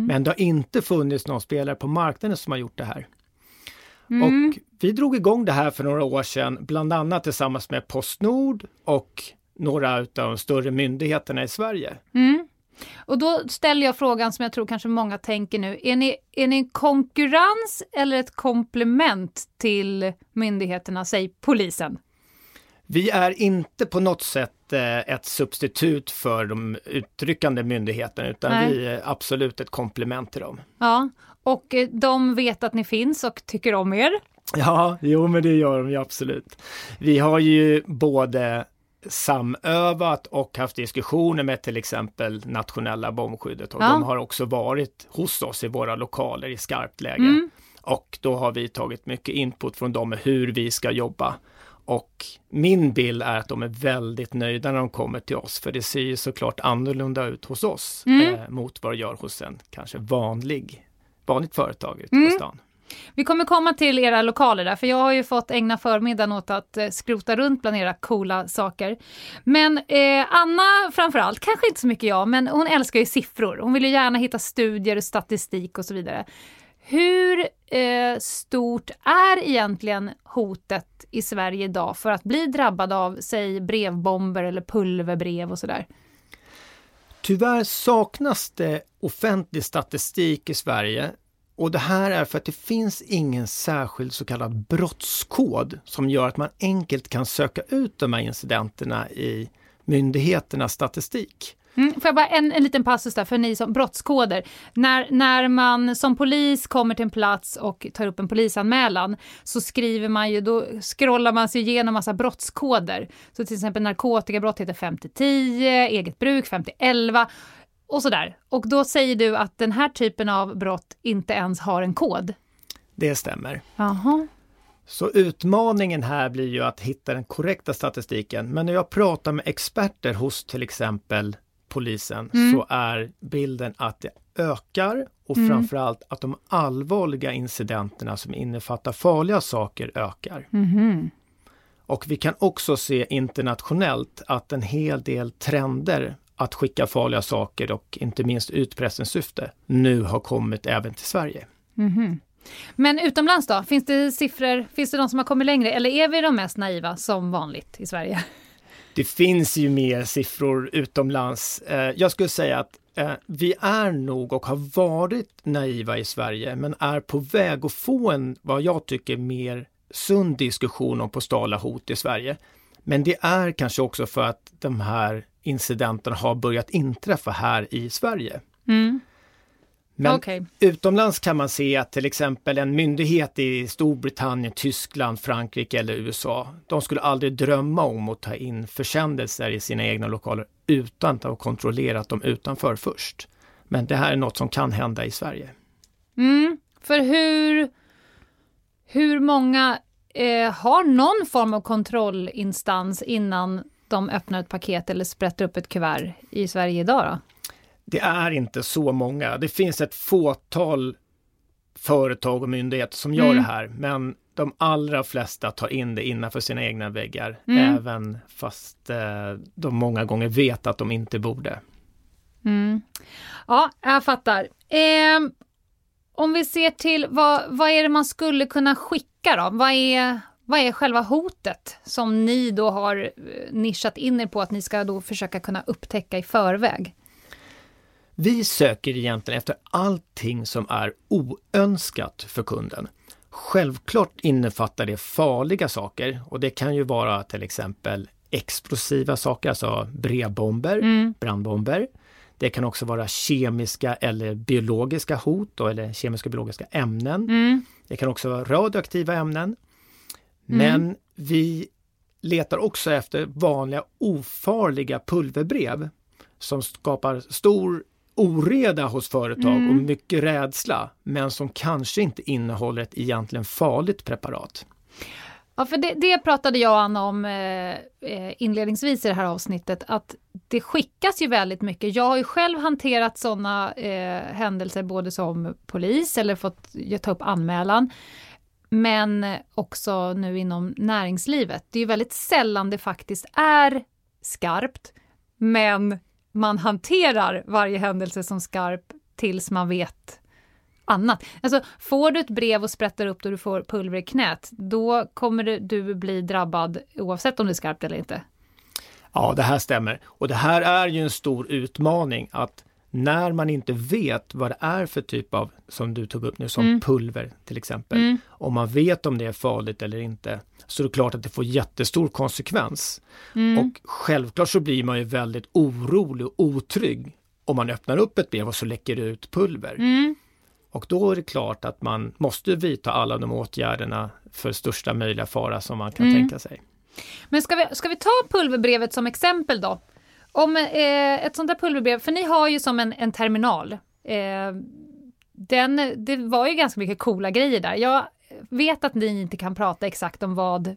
Men det har inte funnits någon spelare på marknaden som har gjort det här. Och vi drog igång det här för några år sedan, bland annat tillsammans med Postnord och några av de större myndigheterna i Sverige. Och då ställer jag frågan som jag tror kanske många tänker nu. Är ni, är ni en konkurrens eller ett komplement till myndigheterna, säg polisen? Vi är inte på något sätt ett substitut för de utryckande myndigheterna utan Nej. vi är absolut ett komplement till dem. Ja, och eh, de vet att ni finns och tycker om er. Ja, jo men det gör de ju absolut. Vi har ju både samövat och haft diskussioner med till exempel nationella bombskyddet och Ja. de har också varit hos oss i våra lokaler i skarpt läge. Mm. Och då har vi tagit mycket input från dem hur vi ska jobba. Och min bild är att de är väldigt nöjda när de kommer till oss, för det ser ju såklart annorlunda ut hos oss Mm. eh, mot vad det gör hos en kanske vanlig, vanligt företag ute Mm. på stan. Vi kommer komma till era lokaler där, för jag har ju fått ägna förmiddagen åt att eh, skrota runt bland era coola saker. Men eh, Anna framförallt, kanske inte så mycket jag, men hon älskar ju siffror. Hon vill ju gärna hitta studier, statistik och så vidare. Hur eh, stort är egentligen hotet i Sverige idag för att bli drabbad av, säg brevbomber eller pulverbrev och sådär? Tyvärr saknas det offentlig statistik i Sverige och det här är för att det finns ingen särskild så kallad brottskod som gör att man enkelt kan söka ut de här incidenterna i myndigheternas statistik. Mm, får jag bara en, en liten passus där för ni som brottskoder. När, när man som polis kommer till en plats och tar upp en polisanmälan så skriver man ju, då scrollar man sig igenom massa brottskoder. Så till exempel narkotikabrott heter 5-10, eget bruk 5-11 och sådär. Och då säger du att den här typen av brott inte ens har en kod. Det stämmer. Jaha. Så utmaningen här blir ju att hitta den korrekta statistiken. Men när jag pratar med experter hos till exempel polisen så är bilden att det ökar och framförallt att de allvarliga incidenterna som innefattar farliga saker ökar. Och vi kan också se internationellt att en hel del trender att skicka farliga saker och inte minst utpressningssyfte nu har kommit även till Sverige. Men utomlands då? Finns det siffror, finns det de som har kommit längre eller är vi de mest naiva som vanligt i Sverige? Det finns ju mer siffror utomlands. Eh, Jag skulle säga att eh, vi är nog och har varit naiva i Sverige men är på väg att få en, vad jag tycker, mer sund diskussion om postala hot i Sverige. Men det är kanske också för att de här incidenterna har börjat inträffa här i Sverige. Mm. Men Okej. utomlands kan man se att till exempel en myndighet i Storbritannien, Tyskland, Frankrike eller USA, de skulle aldrig drömma om att ta in försändelser i sina egna lokaler utan att ha kontrollerat dem utanför först. Men det här är något som kan hända i Sverige. Mm, för hur, hur många eh, har någon form av kontrollinstans innan de öppnar ett paket eller sprätter upp ett kuvert i Sverige idag då? Det är inte så många. Det finns ett fåtal företag och myndigheter som gör det här, men de allra flesta tar in det innanför sina egna väggar, även fast eh, de många gånger vet att de inte borde. Ja, jag fattar. Ehm, om vi ser till vad, vad är det man skulle kunna skicka då? Vad är, vad är själva hotet som ni då har eh, nischat in er på att ni ska då försöka kunna upptäcka i förväg? Vi söker egentligen efter allting som är oönskat för kunden. Självklart innefattar det farliga saker och det kan ju vara till exempel explosiva saker, alltså brevbomber, brandbomber. Det kan också vara kemiska eller biologiska hot då, eller kemiska och biologiska ämnen. Det kan också vara radioaktiva ämnen. Men vi letar också efter vanliga ofarliga pulverbrev som skapar stor oreda hos företag och mycket rädsla, men som kanske inte innehåller ett egentligen farligt preparat. Ja, för det, det pratade jag och Anna om eh, eh, inledningsvis i det här avsnittet, att det skickas ju väldigt mycket. Jag har ju själv hanterat sådana eh, händelser både som polis eller fått ta upp anmälan, men också nu inom näringslivet. Det är ju väldigt sällan det faktiskt är skarpt, men man hanterar varje händelse som skarp tills man vet annat. Alltså, får du ett brev och sprättar upp det och du får pulver i knät, då kommer du, du bli drabbad oavsett om det är skarpt eller inte. Ja, det här stämmer. Och det här är ju en stor utmaning att när man inte vet vad det är för typ av, som du tog upp nu, som pulver till exempel. Om man vet om det är farligt eller inte, så är det klart att det får jättestor konsekvens. Och självklart så blir man ju väldigt orolig och otrygg om man öppnar upp ett brev och så läcker det ut pulver. Och då är det klart att man måste vidta alla de åtgärderna för största möjliga fara som man kan tänka sig. Men ska vi, ska vi ta pulverbrevet som exempel då? Om eh, ett sånt där pulverbrev, för ni har ju som en, en terminal. Eh, den, det var ju ganska mycket coola grejer där. Jag vet att ni inte kan prata exakt om vad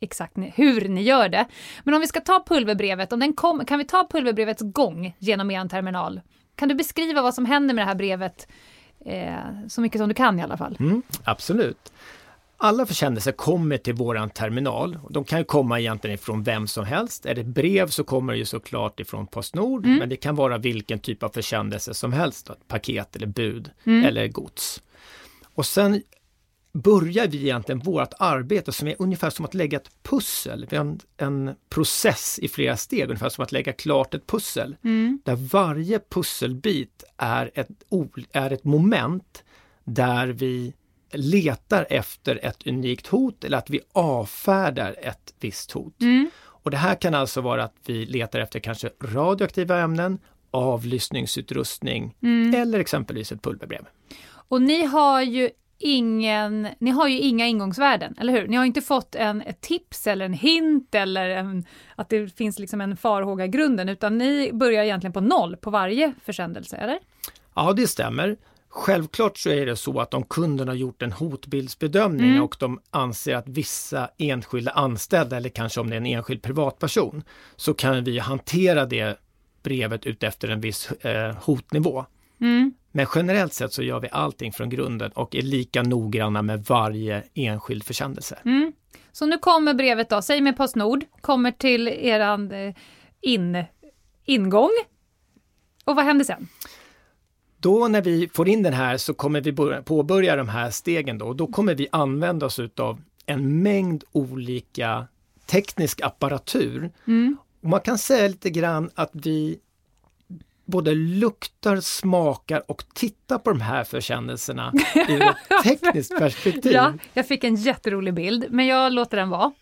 exakt hur ni gör det. Men om vi ska ta pulverbrevet, om den kom, kan vi ta pulverbrevets gång genom er terminal? Kan du beskriva vad som händer med det här brevet eh, så mycket som du kan i alla fall? Mm, absolut. Alla försändelser kommer till våran terminal. De kan komma egentligen ifrån vem som helst. Är det brev så kommer det ju såklart ifrån Postnord, men det kan vara vilken typ av försändelse som helst. Ett paket eller bud eller gods. Och sen börjar vi egentligen vårt arbete som är ungefär som att lägga ett pussel. Vi har en, en process i flera steg, ungefär som att lägga klart ett pussel. Där varje pusselbit är ett, är ett moment där vi letar efter ett unikt hot eller att vi avfärdar ett visst hot. Och det här kan alltså vara att vi letar efter kanske radioaktiva ämnen, avlyssningsutrustning eller exempelvis ett pulverbrev. Och ni har ju ingen, ni har ju inga ingångsvärden, eller hur? Ni har inte fått en, ett tips eller en hint eller en, att det finns liksom en farhåga i grunden, utan ni börjar egentligen på noll på varje försändelse, eller? Ja, det stämmer. Självklart så är det så att om kunden har gjort en hotbildsbedömning Mm. och de anser att vissa enskilda anställda eller kanske om det är en enskild privatperson så kan vi hantera det brevet utefter en viss eh, hotnivå. Mm. Men generellt sett så gör vi allting från grunden och är lika noggranna med varje enskild försändelse. Mm. Så nu kommer brevet då, säg med Postnord, kommer till eran eh, in, ingång. Och vad händer sen? Då när vi får in den här så kommer vi börja- påbörja de här stegen då. Då kommer vi använda oss utav en mängd olika teknisk apparatur. Och man kan säga lite grann att vi både luktar, smakar och tittar på de här försändelserna ur ett tekniskt perspektiv. Ja, jag fick en jätterolig bild, men jag låter den vara.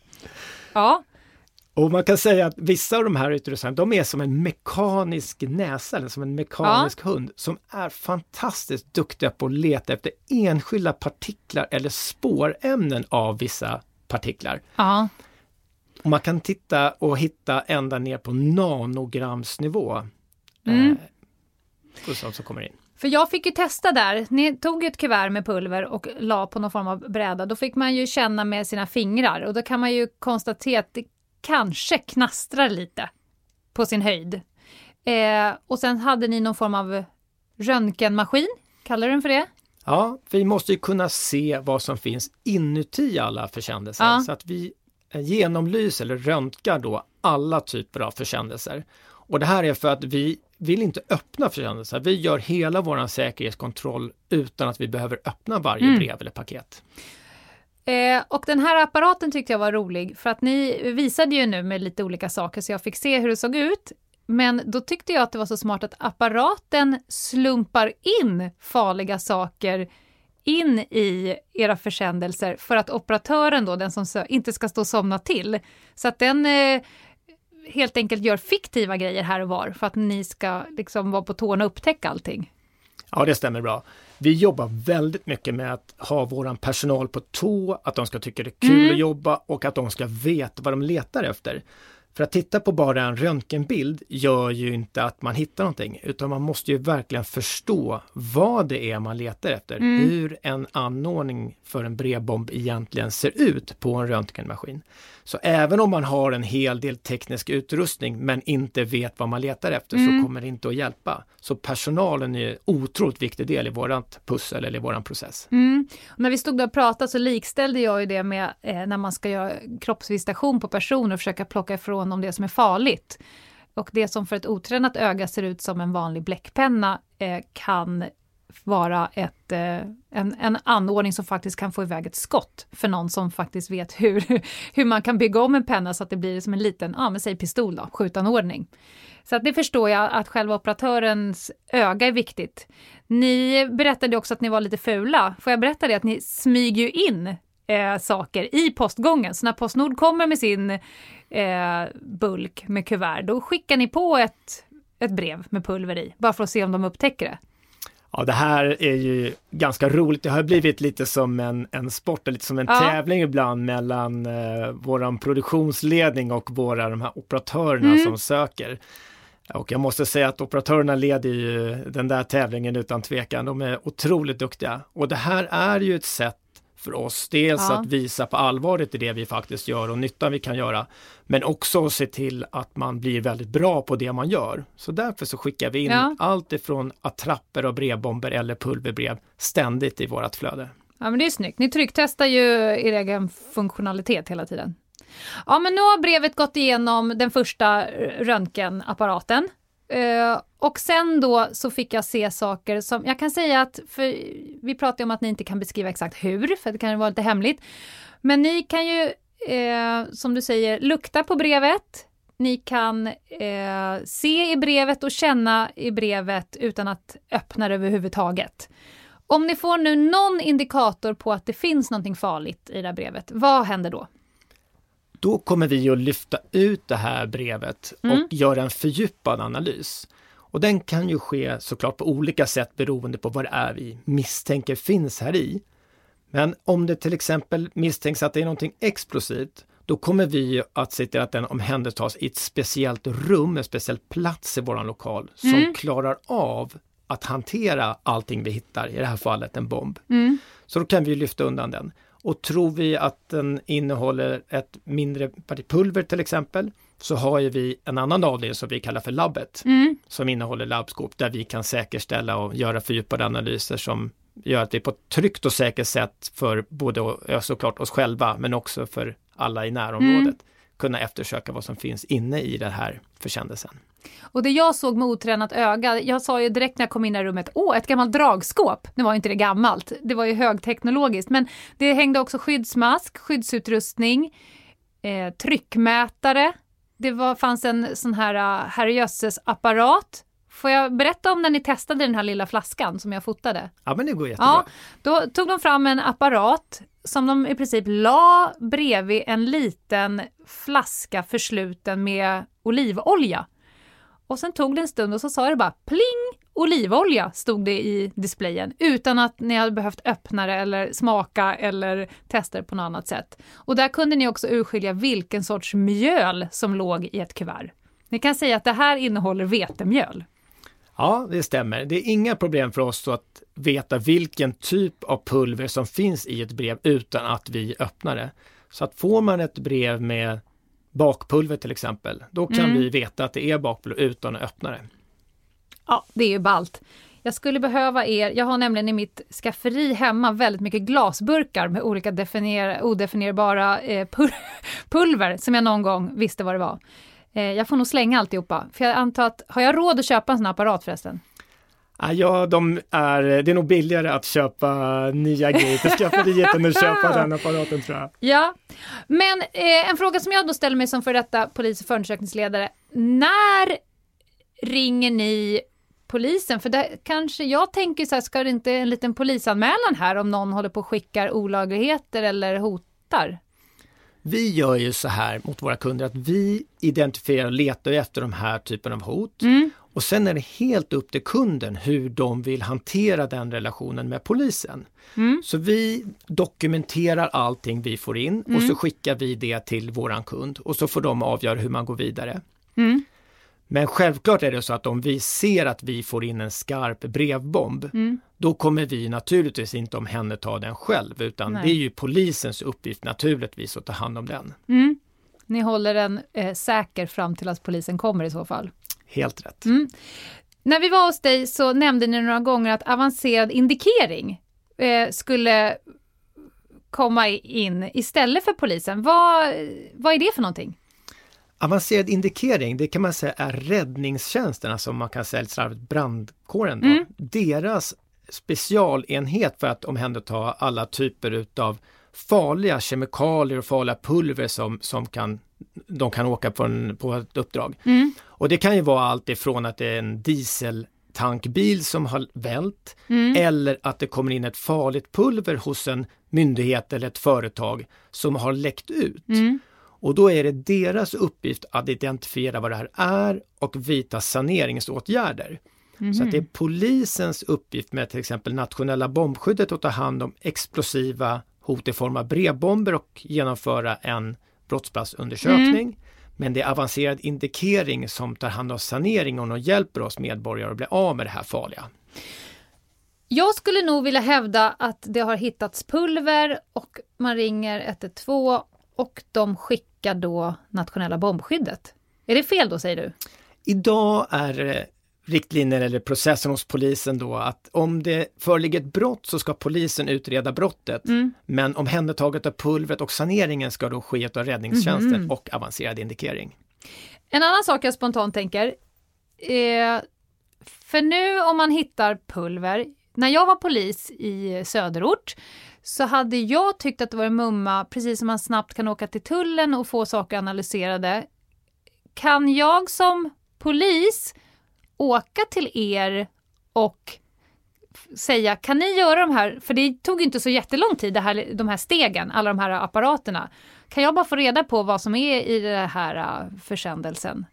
Ja, Och man kan säga att vissa av de här utrustningarna, de är som en mekanisk näsa, eller som en mekanisk hund, som är fantastiskt duktiga på att leta efter enskilda partiklar eller spårämnen av vissa partiklar. ja. Och man kan titta och hitta ända ner på nanogramsnivå. Mm. Eh, sånt som kommer in. För jag fick ju testa där. Ni tog ett kuvert med pulver och la på någon form av bräda. Då fick man ju känna med sina fingrar och då kan man ju konstatera att det kanske knastrar lite på sin höjd. Eh, och sen hade ni någon form av röntgenmaskin, kallar du den för det? Ja, vi måste ju kunna se vad som finns inuti alla försändelser Ja. så att vi eh, genomlyser eller röntgar då alla typer av försändelser. Och det här är för att vi vill inte öppna försändelser. Vi gör hela vår säkerhetskontroll utan att vi behöver öppna varje Mm. brev eller paket. Eh, och den här apparaten tyckte jag var rolig för att ni visade ju nu med lite olika saker så jag fick se hur det såg ut. Men då tyckte jag att det var så smart att apparaten slumpar in farliga saker in i era försändelser för att operatören då, den som sö- inte ska stå och somna till. Så att den eh, helt enkelt gör fiktiva grejer här och var för att ni ska liksom vara på tårna och upptäcka allting. Ja, det stämmer bra. Vi jobbar väldigt mycket med att ha våran personal på tå, att de ska tycka det är kul Mm. att jobba och att de ska veta vad de letar efter. För att titta på bara en röntgenbild gör ju inte att man hittar någonting, utan man måste ju verkligen förstå vad det är man letar efter. Mm. Hur en anordning för en brevbomb egentligen ser ut på en röntgenmaskin. Så även om man har en hel del teknisk utrustning men inte vet vad man letar efter Mm. så kommer det inte att hjälpa. Så personalen är en otroligt viktig del i vårat pussel eller i våran process. Mm. När vi stod där och pratade så likställde jag ju det med eh, när man ska göra kroppsvisitation på personer och försöka plocka ifrån dem det som är farligt. Och det som för ett otränat öga ser ut som en vanlig bläckpenna eh, kan vara ett, eh, en, en anordning som faktiskt kan få iväg ett skott för någon som faktiskt vet hur, hur man kan bygga om en penna så att det blir som en liten, ja men säg pistol då, skjutanordning. Så att det förstår jag att själva operatörens öga är viktigt. Ni berättade också att ni var lite fula. Får jag berätta det att ni smyger ju in eh, saker i postgången. Så när Postnord kommer med sin eh, bulk med kuvert, då skickar ni på ett, ett brev med pulver i, bara för att se om de upptäcker det. Ja, det här är ju ganska roligt. Det har blivit lite som en, en sport, lite som en Ja. tävling ibland mellan eh, våran produktionsledning och våra de här operatörerna som söker. Och jag måste säga att operatörerna leder ju den där tävlingen utan tvekan. De är otroligt duktiga. Och det här är ju ett sätt för oss, dels Ja. att visa på allvaret i det vi faktiskt gör och nyttan vi kan göra, men också att se till att man blir väldigt bra på det man gör. Så därför så skickar vi in Ja. allt ifrån attrapper och brevbomber eller pulverbrev ständigt i vårat flöde. Ja, men det är snyggt. Ni trycktestar ju er egen funktionalitet hela tiden. Ja, men nu har brevet gått igenom den första röntgenapparaten. Eh, och sen då så fick jag se saker som, jag kan säga att, för vi pratar ju om att ni inte kan beskriva exakt hur, för det kan ju vara lite hemligt. Men ni kan ju, eh, som du säger, lukta på brevet. Ni kan eh, se i brevet och känna i brevet utan att öppna det överhuvudtaget. Om ni får nu någon indikator på att det finns någonting farligt i det här brevet, vad händer då? Då kommer vi att lyfta ut det här brevet och göra en fördjupad analys. Och den kan ju ske såklart på olika sätt beroende på vad det är vi misstänker finns här i. Men om det till exempel misstänks att det är någonting explosivt, då kommer vi att se till att den omhändertas i ett speciellt rum, en speciell plats i våran lokal som klarar av att hantera allting vi hittar, i det här fallet en bomb. Så då kan vi lyfta undan den. Och tror vi att den innehåller ett mindre parti pulver till exempel, så har ju vi en annan avdelning som vi kallar för labbet, som innehåller labbskåp där vi kan säkerställa och göra fördjupade analyser som gör att vi på ett tryggt och säkert sätt för både såklart oss själva men också för alla i närområdet kunna eftersöka vad som finns inne i den här försändelsen. Och det jag såg med otränat öga, jag sa ju direkt när jag kom in i rummet, åh, ett gammalt dragskåp. Nu var inte det gammalt, det var ju högteknologiskt, men det hängde också skyddsmask, skyddsutrustning, eh, tryckmätare. Det var, fanns en sån här uh, herrejösses apparat. Får jag berätta om när ni testade den här lilla flaskan som jag fotade? Ja men det går jättebra. Ja, då tog de fram en apparat som de i princip la bredvid en liten flaska försluten med olivolja. Och sen tog det en stund och så sa det bara pling! Olivolja stod det i displayen utan att ni hade behövt öppna det eller smaka eller testa det på något annat sätt. Och där kunde ni också urskilja vilken sorts mjöl som låg i ett kuvert. Ni kan säga att det här innehåller vetemjöl. Ja, det stämmer. Det är inga problem för oss att veta vilken typ av pulver som finns i ett brev utan att vi öppnar det. Så att får man ett brev med bakpulver till exempel, då kan Mm. vi veta att det är bakpulver utan att öppna det. Ja, det är ju ballt. Jag skulle behöva er, jag har nämligen i mitt skafferi hemma väldigt mycket glasburkar med olika definier, odefinierbara eh, pul- pulver som jag någon gång visste vad det var. Eh, jag får nog slänga alltihopa, för jag antar att, har jag råd att köpa en sån här apparat förresten? Ja, Ja, de är, det är nog billigare att köpa nya grejer till skafferiet än att köpa den apparaten tror jag. Ja, men eh, en fråga som jag då ställer mig som för detta polis och förundersökningsledare. När ringer ni polisen? För det, kanske jag tänker så här, ska det inte en liten polisanmälan här om någon håller på och skickar olagligheter eller hotar? Vi gör ju så här mot våra kunder att vi identifierar och letar efter de här typen av hot. Och sen är det helt upp till kunden hur de vill hantera den relationen med polisen. Så vi dokumenterar allting vi får in och så skickar vi det till våran kund och så får de avgöra hur man går vidare. Men självklart är det så att om vi ser att vi får in en skarp brevbomb, då kommer vi naturligtvis inte omhänderta den själv, utan Nej. det är ju polisens uppgift naturligtvis att ta hand om den. Ni håller den eh, säker fram till att polisen kommer i så fall. Helt rätt. När vi var hos dig så nämnde ni några gånger att avancerad indikering eh, skulle komma in istället för polisen. Vad, vad är det för någonting? Avancerad indikering, det kan man säga är räddningstjänsten, alltså om man kan säga lite slarvigt brandkåren då. Deras specialenhet för att omhänderta alla typer utav farliga kemikalier och farliga pulver som, som kan, de kan åka på, en, på ett uppdrag. Och det kan ju vara allt ifrån att det är en dieseltankbil som har vält eller att det kommer in ett farligt pulver hos en myndighet eller ett företag som har läckt ut. Och då är det deras uppgift att identifiera vad det här är och vidta saneringsåtgärder. Så att det är polisens uppgift med till exempel nationella bombskyddet att ta hand om explosiva hot i form av brevbomber och genomföra en brottsplatsundersökning. Men det är avancerad indikering som tar hand om saneringen och hjälper oss medborgare att bli av med det här farliga. Jag skulle nog vilja hävda att det har hittats pulver och man ringer 112 och de skickar då nationella bombskyddet. Är det fel då, säger du? Idag är eh, riktlinjer eller processen hos polisen då att om det föreligger ett brott så ska polisen utreda brottet. Men omhändertaget av pulvret och saneringen ska då ske av räddningstjänsten och avancerad indikering. En annan sak jag spontant tänker. Eh, för nu om man hittar pulver. När jag var polis i söderort så hade jag tyckt att det var en mumma, precis som man snabbt kan åka till tullen och få saker analyserade. Kan jag som polis åka till er och säga, kan ni göra de här, för det tog inte så jättelång tid, det här, de här stegen, alla de här apparaterna. Kan jag bara få reda på vad som är i den här uh, försändelsen?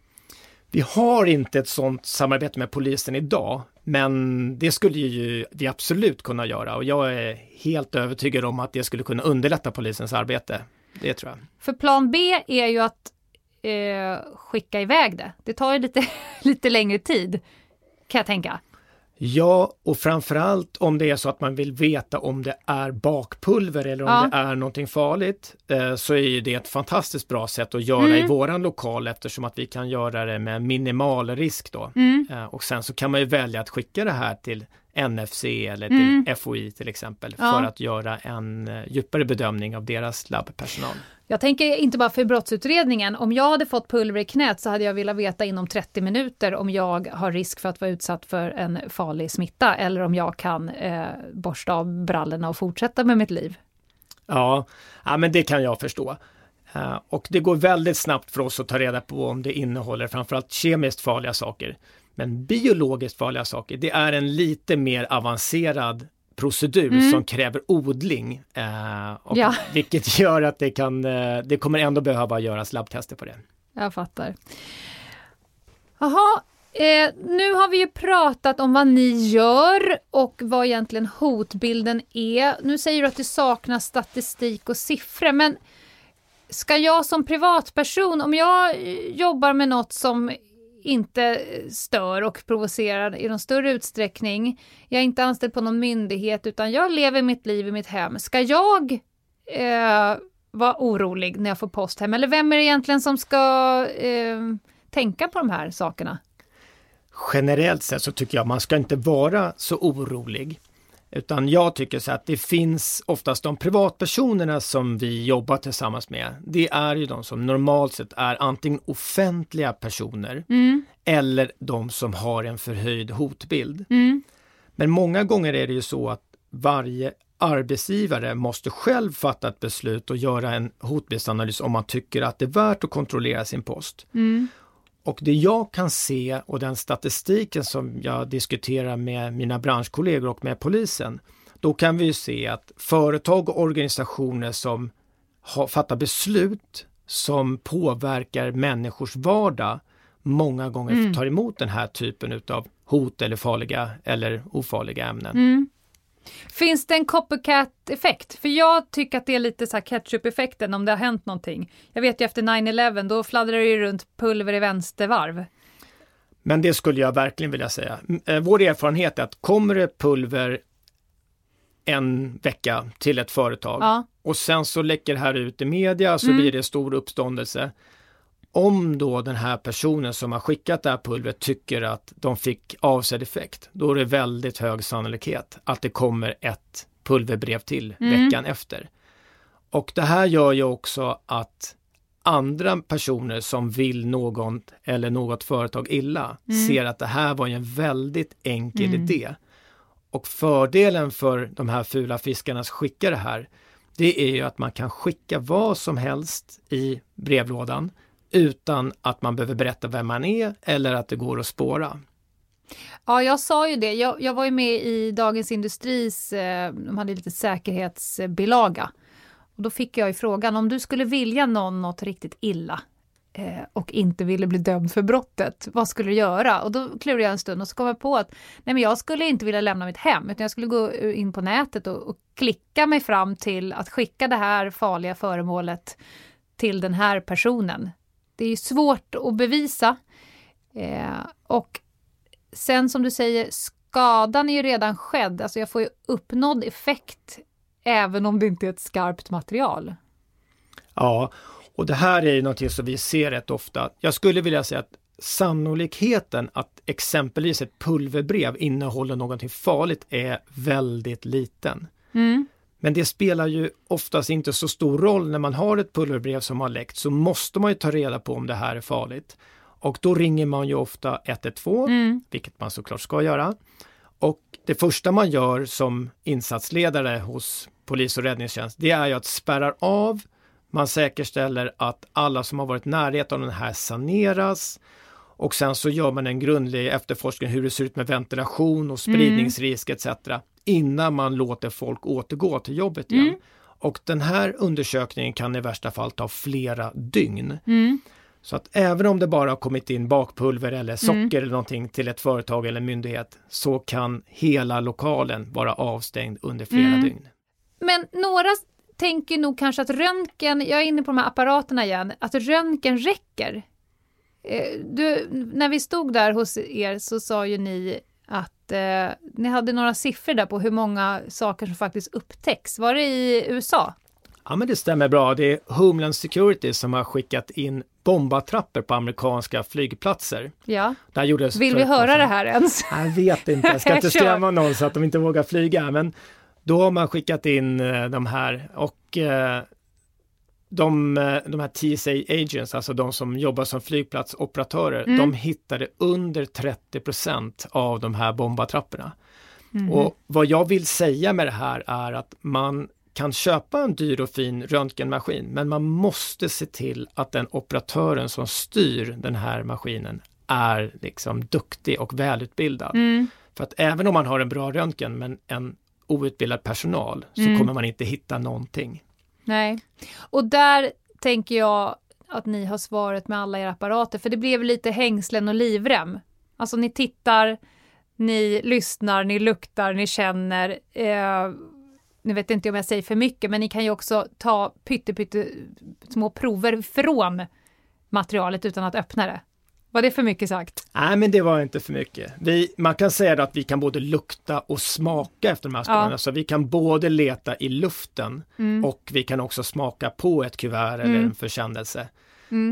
Vi har inte ett sådant samarbete med polisen idag, men det skulle ju vi absolut kunna göra och jag är helt övertygad om att det skulle kunna underlätta polisens arbete. Det tror jag. För plan B är ju att eh, skicka iväg det. Det tar ju lite, lite längre tid, kan jag tänka. Ja, och framförallt om det är så att man vill veta om det är bakpulver eller om Ja. det är någonting farligt eh, så är det ett fantastiskt bra sätt att göra Mm. i våran lokal eftersom att vi kan göra det med minimal risk då. Mm. Eh, och sen så kan man ju välja att skicka det här till NFC eller till Mm. FOI till exempel Ja. för att göra en eh, djupare bedömning av deras labbpersonal. Jag tänker inte bara för brottsutredningen. Om jag hade fått pulver i knät så hade jag velat veta inom 30 minuter om jag har risk för att vara utsatt för en farlig smitta eller om jag kan eh, borsta av brallorna och fortsätta med mitt liv. Ja, ja men det kan jag förstå. Eh, och det går väldigt snabbt för oss att ta reda på om det innehåller framförallt kemiskt farliga saker. Men biologiskt farliga saker, det är en lite mer avancerad procedur som kräver odling. Eh, och Ja. Vilket gör att det kan, eh, det kommer ändå behöva göras labbtester på det. Jag fattar. Jaha, eh, nu har vi ju pratat om vad ni gör och vad egentligen hotbilden är. Nu säger du att det saknas statistik och siffror, men ska jag som privatperson, om jag jobbar med något som inte stör och provocerar i någon större utsträckning, jag är inte anställd på någon myndighet utan jag lever mitt liv i mitt hem, ska jag eh, vara orolig när jag får post hem? Eller vem är det egentligen som ska eh, tänka på de här sakerna? generellt sett så tycker jag man ska inte vara så orolig. Utan jag tycker så att det finns oftast de privatpersonerna som vi jobbar tillsammans med. Det är ju de som normalt sett är antingen offentliga personer eller de som har en förhöjd hotbild. Men många gånger är det ju så att varje arbetsgivare måste själv fatta ett beslut och göra en hotbildsanalys om man tycker att det är värt att kontrollera sin post. Och det jag kan se och den statistiken som jag diskuterar med mina branschkollegor och med polisen, då kan vi se att företag och organisationer som har, fattar beslut som påverkar människors vardag många gånger tar emot den här typen utav hot eller farliga eller ofarliga ämnen. Finns det en copycat-effekt? För jag tycker att det är lite så här ketchup-effekten om det har hänt någonting. Jag vet ju efter 9-11, då fladdrar det ju runt pulver i vänstervarv. Men det skulle jag verkligen vilja säga. Eh, Vår erfarenhet är att kommer det pulver en vecka till ett företag Ja. och sen så läcker det här ut i media så blir det stor uppståndelse. Om då den här personen som har skickat det här pulvret tycker att de fick avsedd effekt, då är det väldigt hög sannolikhet att det kommer ett pulverbrev till veckan efter. Och det här gör ju också att andra personer som vill någon eller något företag illa ser att det här var ju en väldigt enkel idé. Och fördelen för de här fula fiskarna som skickar det här, det är ju att man kan skicka vad som helst i brevlådan utan att man behöver berätta vem man är eller att det går att spåra. Ja, jag sa ju det. Jag, jag var ju med i Dagens Industris, eh, de hade lite säkerhetsbilaga. Och då fick jag ju frågan, om du skulle vilja någon något riktigt illa eh, och inte ville bli dömd för brottet, vad skulle du göra? Och då klurade jag en stund och så kom jag på att nej men jag skulle inte vilja lämna mitt hem, utan jag skulle gå eh, in på nätet och, och klicka mig fram till att skicka det här farliga föremålet till den här personen. Det är svårt att bevisa. Eh, och sen som du säger, skadan är ju redan skedd. Alltså jag får ju uppnådd effekt även om det inte är ett skarpt material. Ja, och det här är ju någonting som vi ser rätt ofta. Jag skulle vilja säga att sannolikheten att exempelvis ett pulverbrev innehåller någonting farligt är väldigt liten. Men det spelar ju oftast inte så stor roll när man har ett pulverbrev som har läckt så måste man ju ta reda på om det här är farligt. Och då ringer man ju ofta 112, vilket man såklart ska göra. Och det första man gör som insatsledare hos polis och räddningstjänst, det är ju att spärra av, man säkerställer att alla som har varit i närheten av den här saneras Och sen så gör man en grundlig efterforskning hur det ser ut med ventilation och spridningsrisk etc. innan man låter folk återgå till jobbet igen. Och den här undersökningen kan i värsta fall ta flera dygn. Så att även om det bara har kommit in bakpulver eller socker eller någonting till ett företag eller myndighet så kan hela lokalen vara avstängd under flera dygn. Men några tänker nog kanske att röntgen, jag är inne på de här apparaterna igen, att röntgen räcker. Eh, Du, när vi stod där hos er så sa ju ni att eh, ni hade några siffror där på hur många saker som faktiskt upptäcks. Var det i USA? Ja men det stämmer bra. Det är Homeland Security som har skickat in bombattrapper på amerikanska flygplatser. Ja. Där gjordes Vill vi höra det här ens? Jag vet inte, jag ska inte skrämma någon så att de inte vågar flyga. Men då har man skickat in eh, de här och eh, de, eh, de här TSA agents, alltså de som jobbar som flygplatsoperatörer, Mm. de hittade under 30% av de här bombattrapporna. Mm. Och vad jag vill säga med det här är att man kan köpa en dyr och fin röntgenmaskin, men man måste se till att den operatören som styr den här maskinen är liksom duktig och välutbildad. Mm. För att även om man har en bra röntgen men en outbildad personal så Mm. kommer man inte hitta någonting. Nej. Och där tänker jag att ni har svaret med alla era apparater, för det blev lite hängslen och livrem. Alltså ni tittar, ni lyssnar, ni luktar, ni känner. Eh, nu vet inte om jag säger för mycket, men ni kan ju också ta pytte, pytte små prover från materialet utan att öppna det. Var det för mycket sagt? Nej men det var inte för mycket. Vi, man kan säga att vi kan både lukta och smaka efter de här spåren. Ja. Så vi kan både leta i luften och vi kan också smaka på ett kuvert eller en försändelse.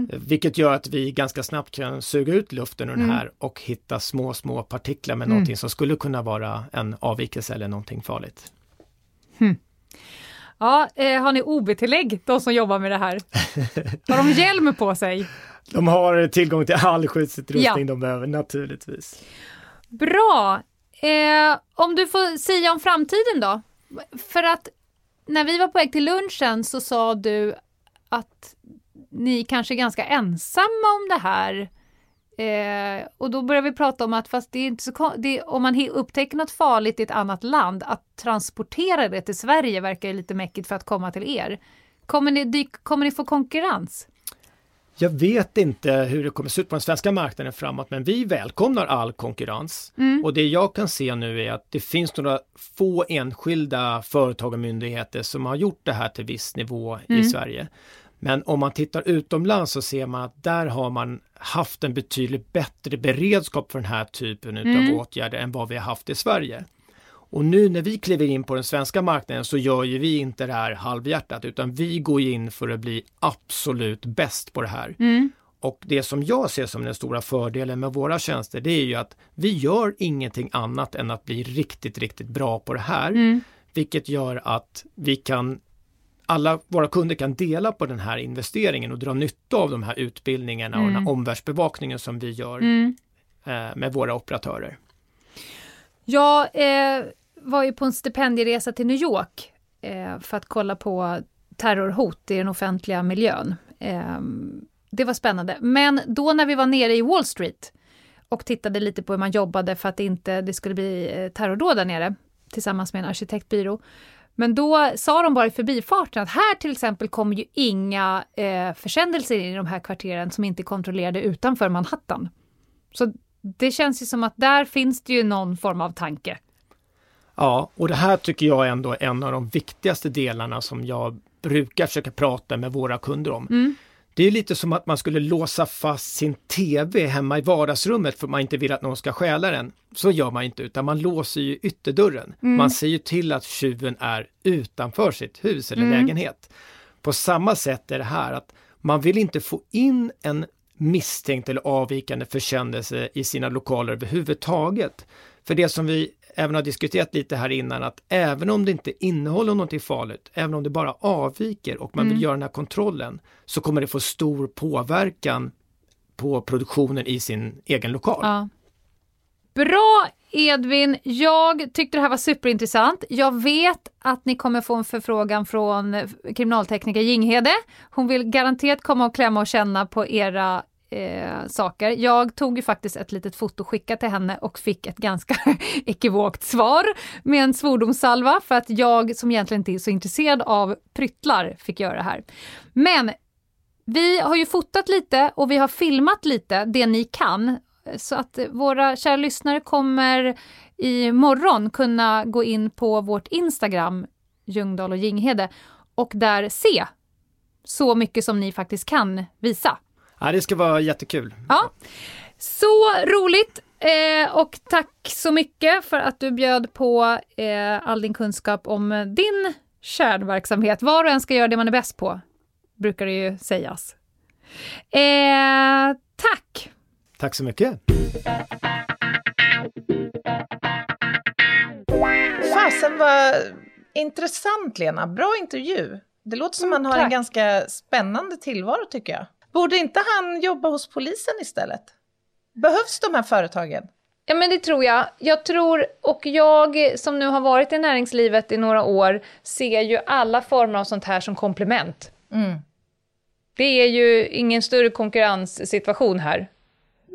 Vilket gör att vi ganska snabbt kan suga ut luften ur den här och hitta små, små partiklar med någonting som skulle kunna vara en avvikelse eller någonting farligt. Ja, eh, har ni OB-tillägg, de som jobbar med det här? Har de hjälm på sig? De har tillgång till all skyddsutrustning Ja. de behöver naturligtvis. Bra! Eh, om du får säga om framtiden då? För att när vi var på väg till lunchen så sa du att ni kanske är ganska ensamma om det här. Eh, och då började vi prata om att fast det är inte så det, om man upptäcker något farligt i ett annat land, att transportera det till Sverige verkar ju lite mäckigt för att komma till er. Kommer ni, kommer ni få konkurrens? Jag vet inte hur det kommer se ut på den svenska marknaden framåt, men vi välkomnar all konkurrens. Och det jag kan se nu är att det finns några få enskilda företag och myndigheter som har gjort det här till viss nivå i Sverige. Men om man tittar utomlands så ser man att där har man haft en betydligt bättre beredskap för den här typen av åtgärder än vad vi har haft i Sverige. Och nu när vi kliver in på den svenska marknaden så gör ju vi inte det här halvhjärtat utan vi går in för att bli absolut bäst på det här. Och det som jag ser som den stora fördelen med våra tjänster det är ju att vi gör ingenting annat än att bli riktigt, riktigt bra på det här. Vilket gör att vi kan alla våra kunder kan dela på den här investeringen och dra nytta av de här utbildningarna och den här omvärldsbevakningen som vi gör eh, med våra operatörer. Jag eh, var ju på en stipendieresa till New York eh, för att kolla på terrorhot i den offentliga miljön. Eh, det var spännande. Men då när vi var nere i Wall Street och tittade lite på hur man jobbade för att inte det skulle bli eh, terrordåd där nere tillsammans med en arkitektbyrå. Men då sa de bara i förbifarten att här till exempel kommer ju inga eh, försändelser in i de här kvarteren som inte är kontrollerade utanför Manhattan. Så det känns ju som att där finns det ju någon form av tanke. Ja, och det här tycker jag är ändå en av de viktigaste delarna som jag brukar försöka prata med våra kunder om. Det är lite som att man skulle låsa fast sin TV hemma i vardagsrummet för man inte vill att någon ska stjäla den. Så gör man inte, utan man låser ju ytterdörren. Man ser ju till att tjuven är utanför sitt hus eller lägenhet. På samma sätt är det här att man vill inte få in en misstänkt eller avvikande försändelse i sina lokaler överhuvudtaget. För det som vi även har diskuterat lite här innan, att även om det inte innehåller någonting farligt, även om det bara avviker och man vill göra den här kontrollen, så kommer det få stor påverkan på produktionen i sin egen lokal. Ja. Bra Edvin, jag tyckte det här var superintressant. Jag vet att ni kommer få en förfrågan från kriminaltekniker Jinghede. Hon vill garanterat komma och klämma och känna på era eh, saker. Jag tog ju faktiskt ett litet foto skickat till henne och fick ett ganska ekivokt svar med en svordomssalva för att jag som egentligen inte är så intresserad av pryttlar fick göra det här. Men vi har ju fotat lite och vi har filmat lite det ni kan så att våra kära lyssnare kommer i morgon kunna gå in på vårt Instagram, Ljungdahl och Ginghede, och där se så mycket som ni faktiskt kan visa. Ja, det ska vara jättekul. Ja, så roligt! Eh, och tack så mycket för att du bjöd på eh, all din kunskap om din kärnverksamhet. Var och en ska göra det man är bäst på, brukar det ju sägas. Eh, tack! Tack så mycket. Fasen vad intressant Lena, bra intervju. Det låter som Mm, han har en ganska spännande tillvaro tycker jag. Borde inte han jobba hos polisen istället? Behövs de här företagen? Ja, men det tror jag. Jag tror, och jag som nu har varit i näringslivet i några år, ser ju alla former av sånt här som komplement. Det är ju ingen större konkurrenssituation här.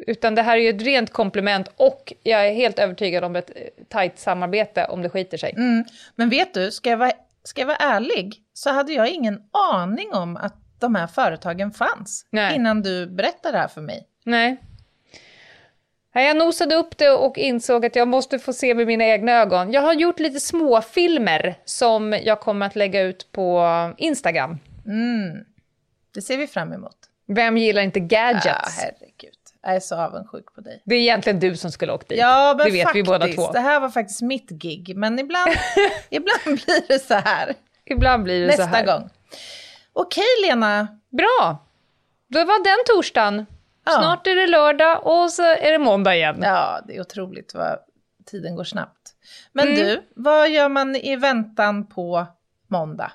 Utan det här är ju ett rent komplement och jag är helt övertygad om ett eh, tajt samarbete om det skiter sig. Mm. Men vet du, ska jag, vara, ska jag vara ärlig så hade jag ingen aning om att de här företagen fanns Nej. innan du berättade det här för mig. Nej. Jag nosade upp det och insåg att jag måste få se med mina egna ögon. Jag har gjort lite småfilmer som jag kommer att lägga ut på Instagram. Det ser vi fram emot. Vem gillar inte gadgets? Ja, herregud. Jag är så avundsjuk på dig. det är egentligen du som skulle åkt dit. Ja, men det vet faktiskt. vi båda två. Det här var faktiskt mitt gig, men ibland, ibland blir det så här. Ibland blir det så Nästa här. gång. Okej, Lena. Bra! Då var den torsdagen. Ja. Snart är det lördag och så är det måndag igen. Ja, det är otroligt vad tiden går snabbt. Men Mm. du, vad gör man i väntan på måndag?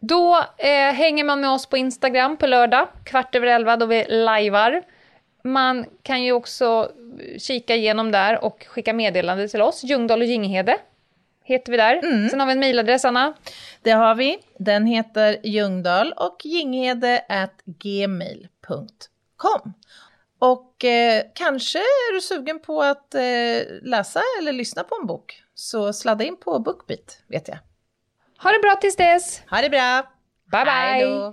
Då eh, hänger man med oss på Instagram på lördag, kvart över elva, då vi lajvar. Man kan ju också kika igenom där och skicka meddelande till oss. Ljungdahl och Ginghede heter vi där. Mm. Sen har vi en mejladress, Anna. Det har vi. Den heter Ljungdahl och ginghede gmail.com. Och eh, kanske är du sugen på att eh, läsa eller lyssna på en bok. Så sladda in på Bookbeat, vet jag. Ha det bra tills dess! Ha det bra! Bye, bye.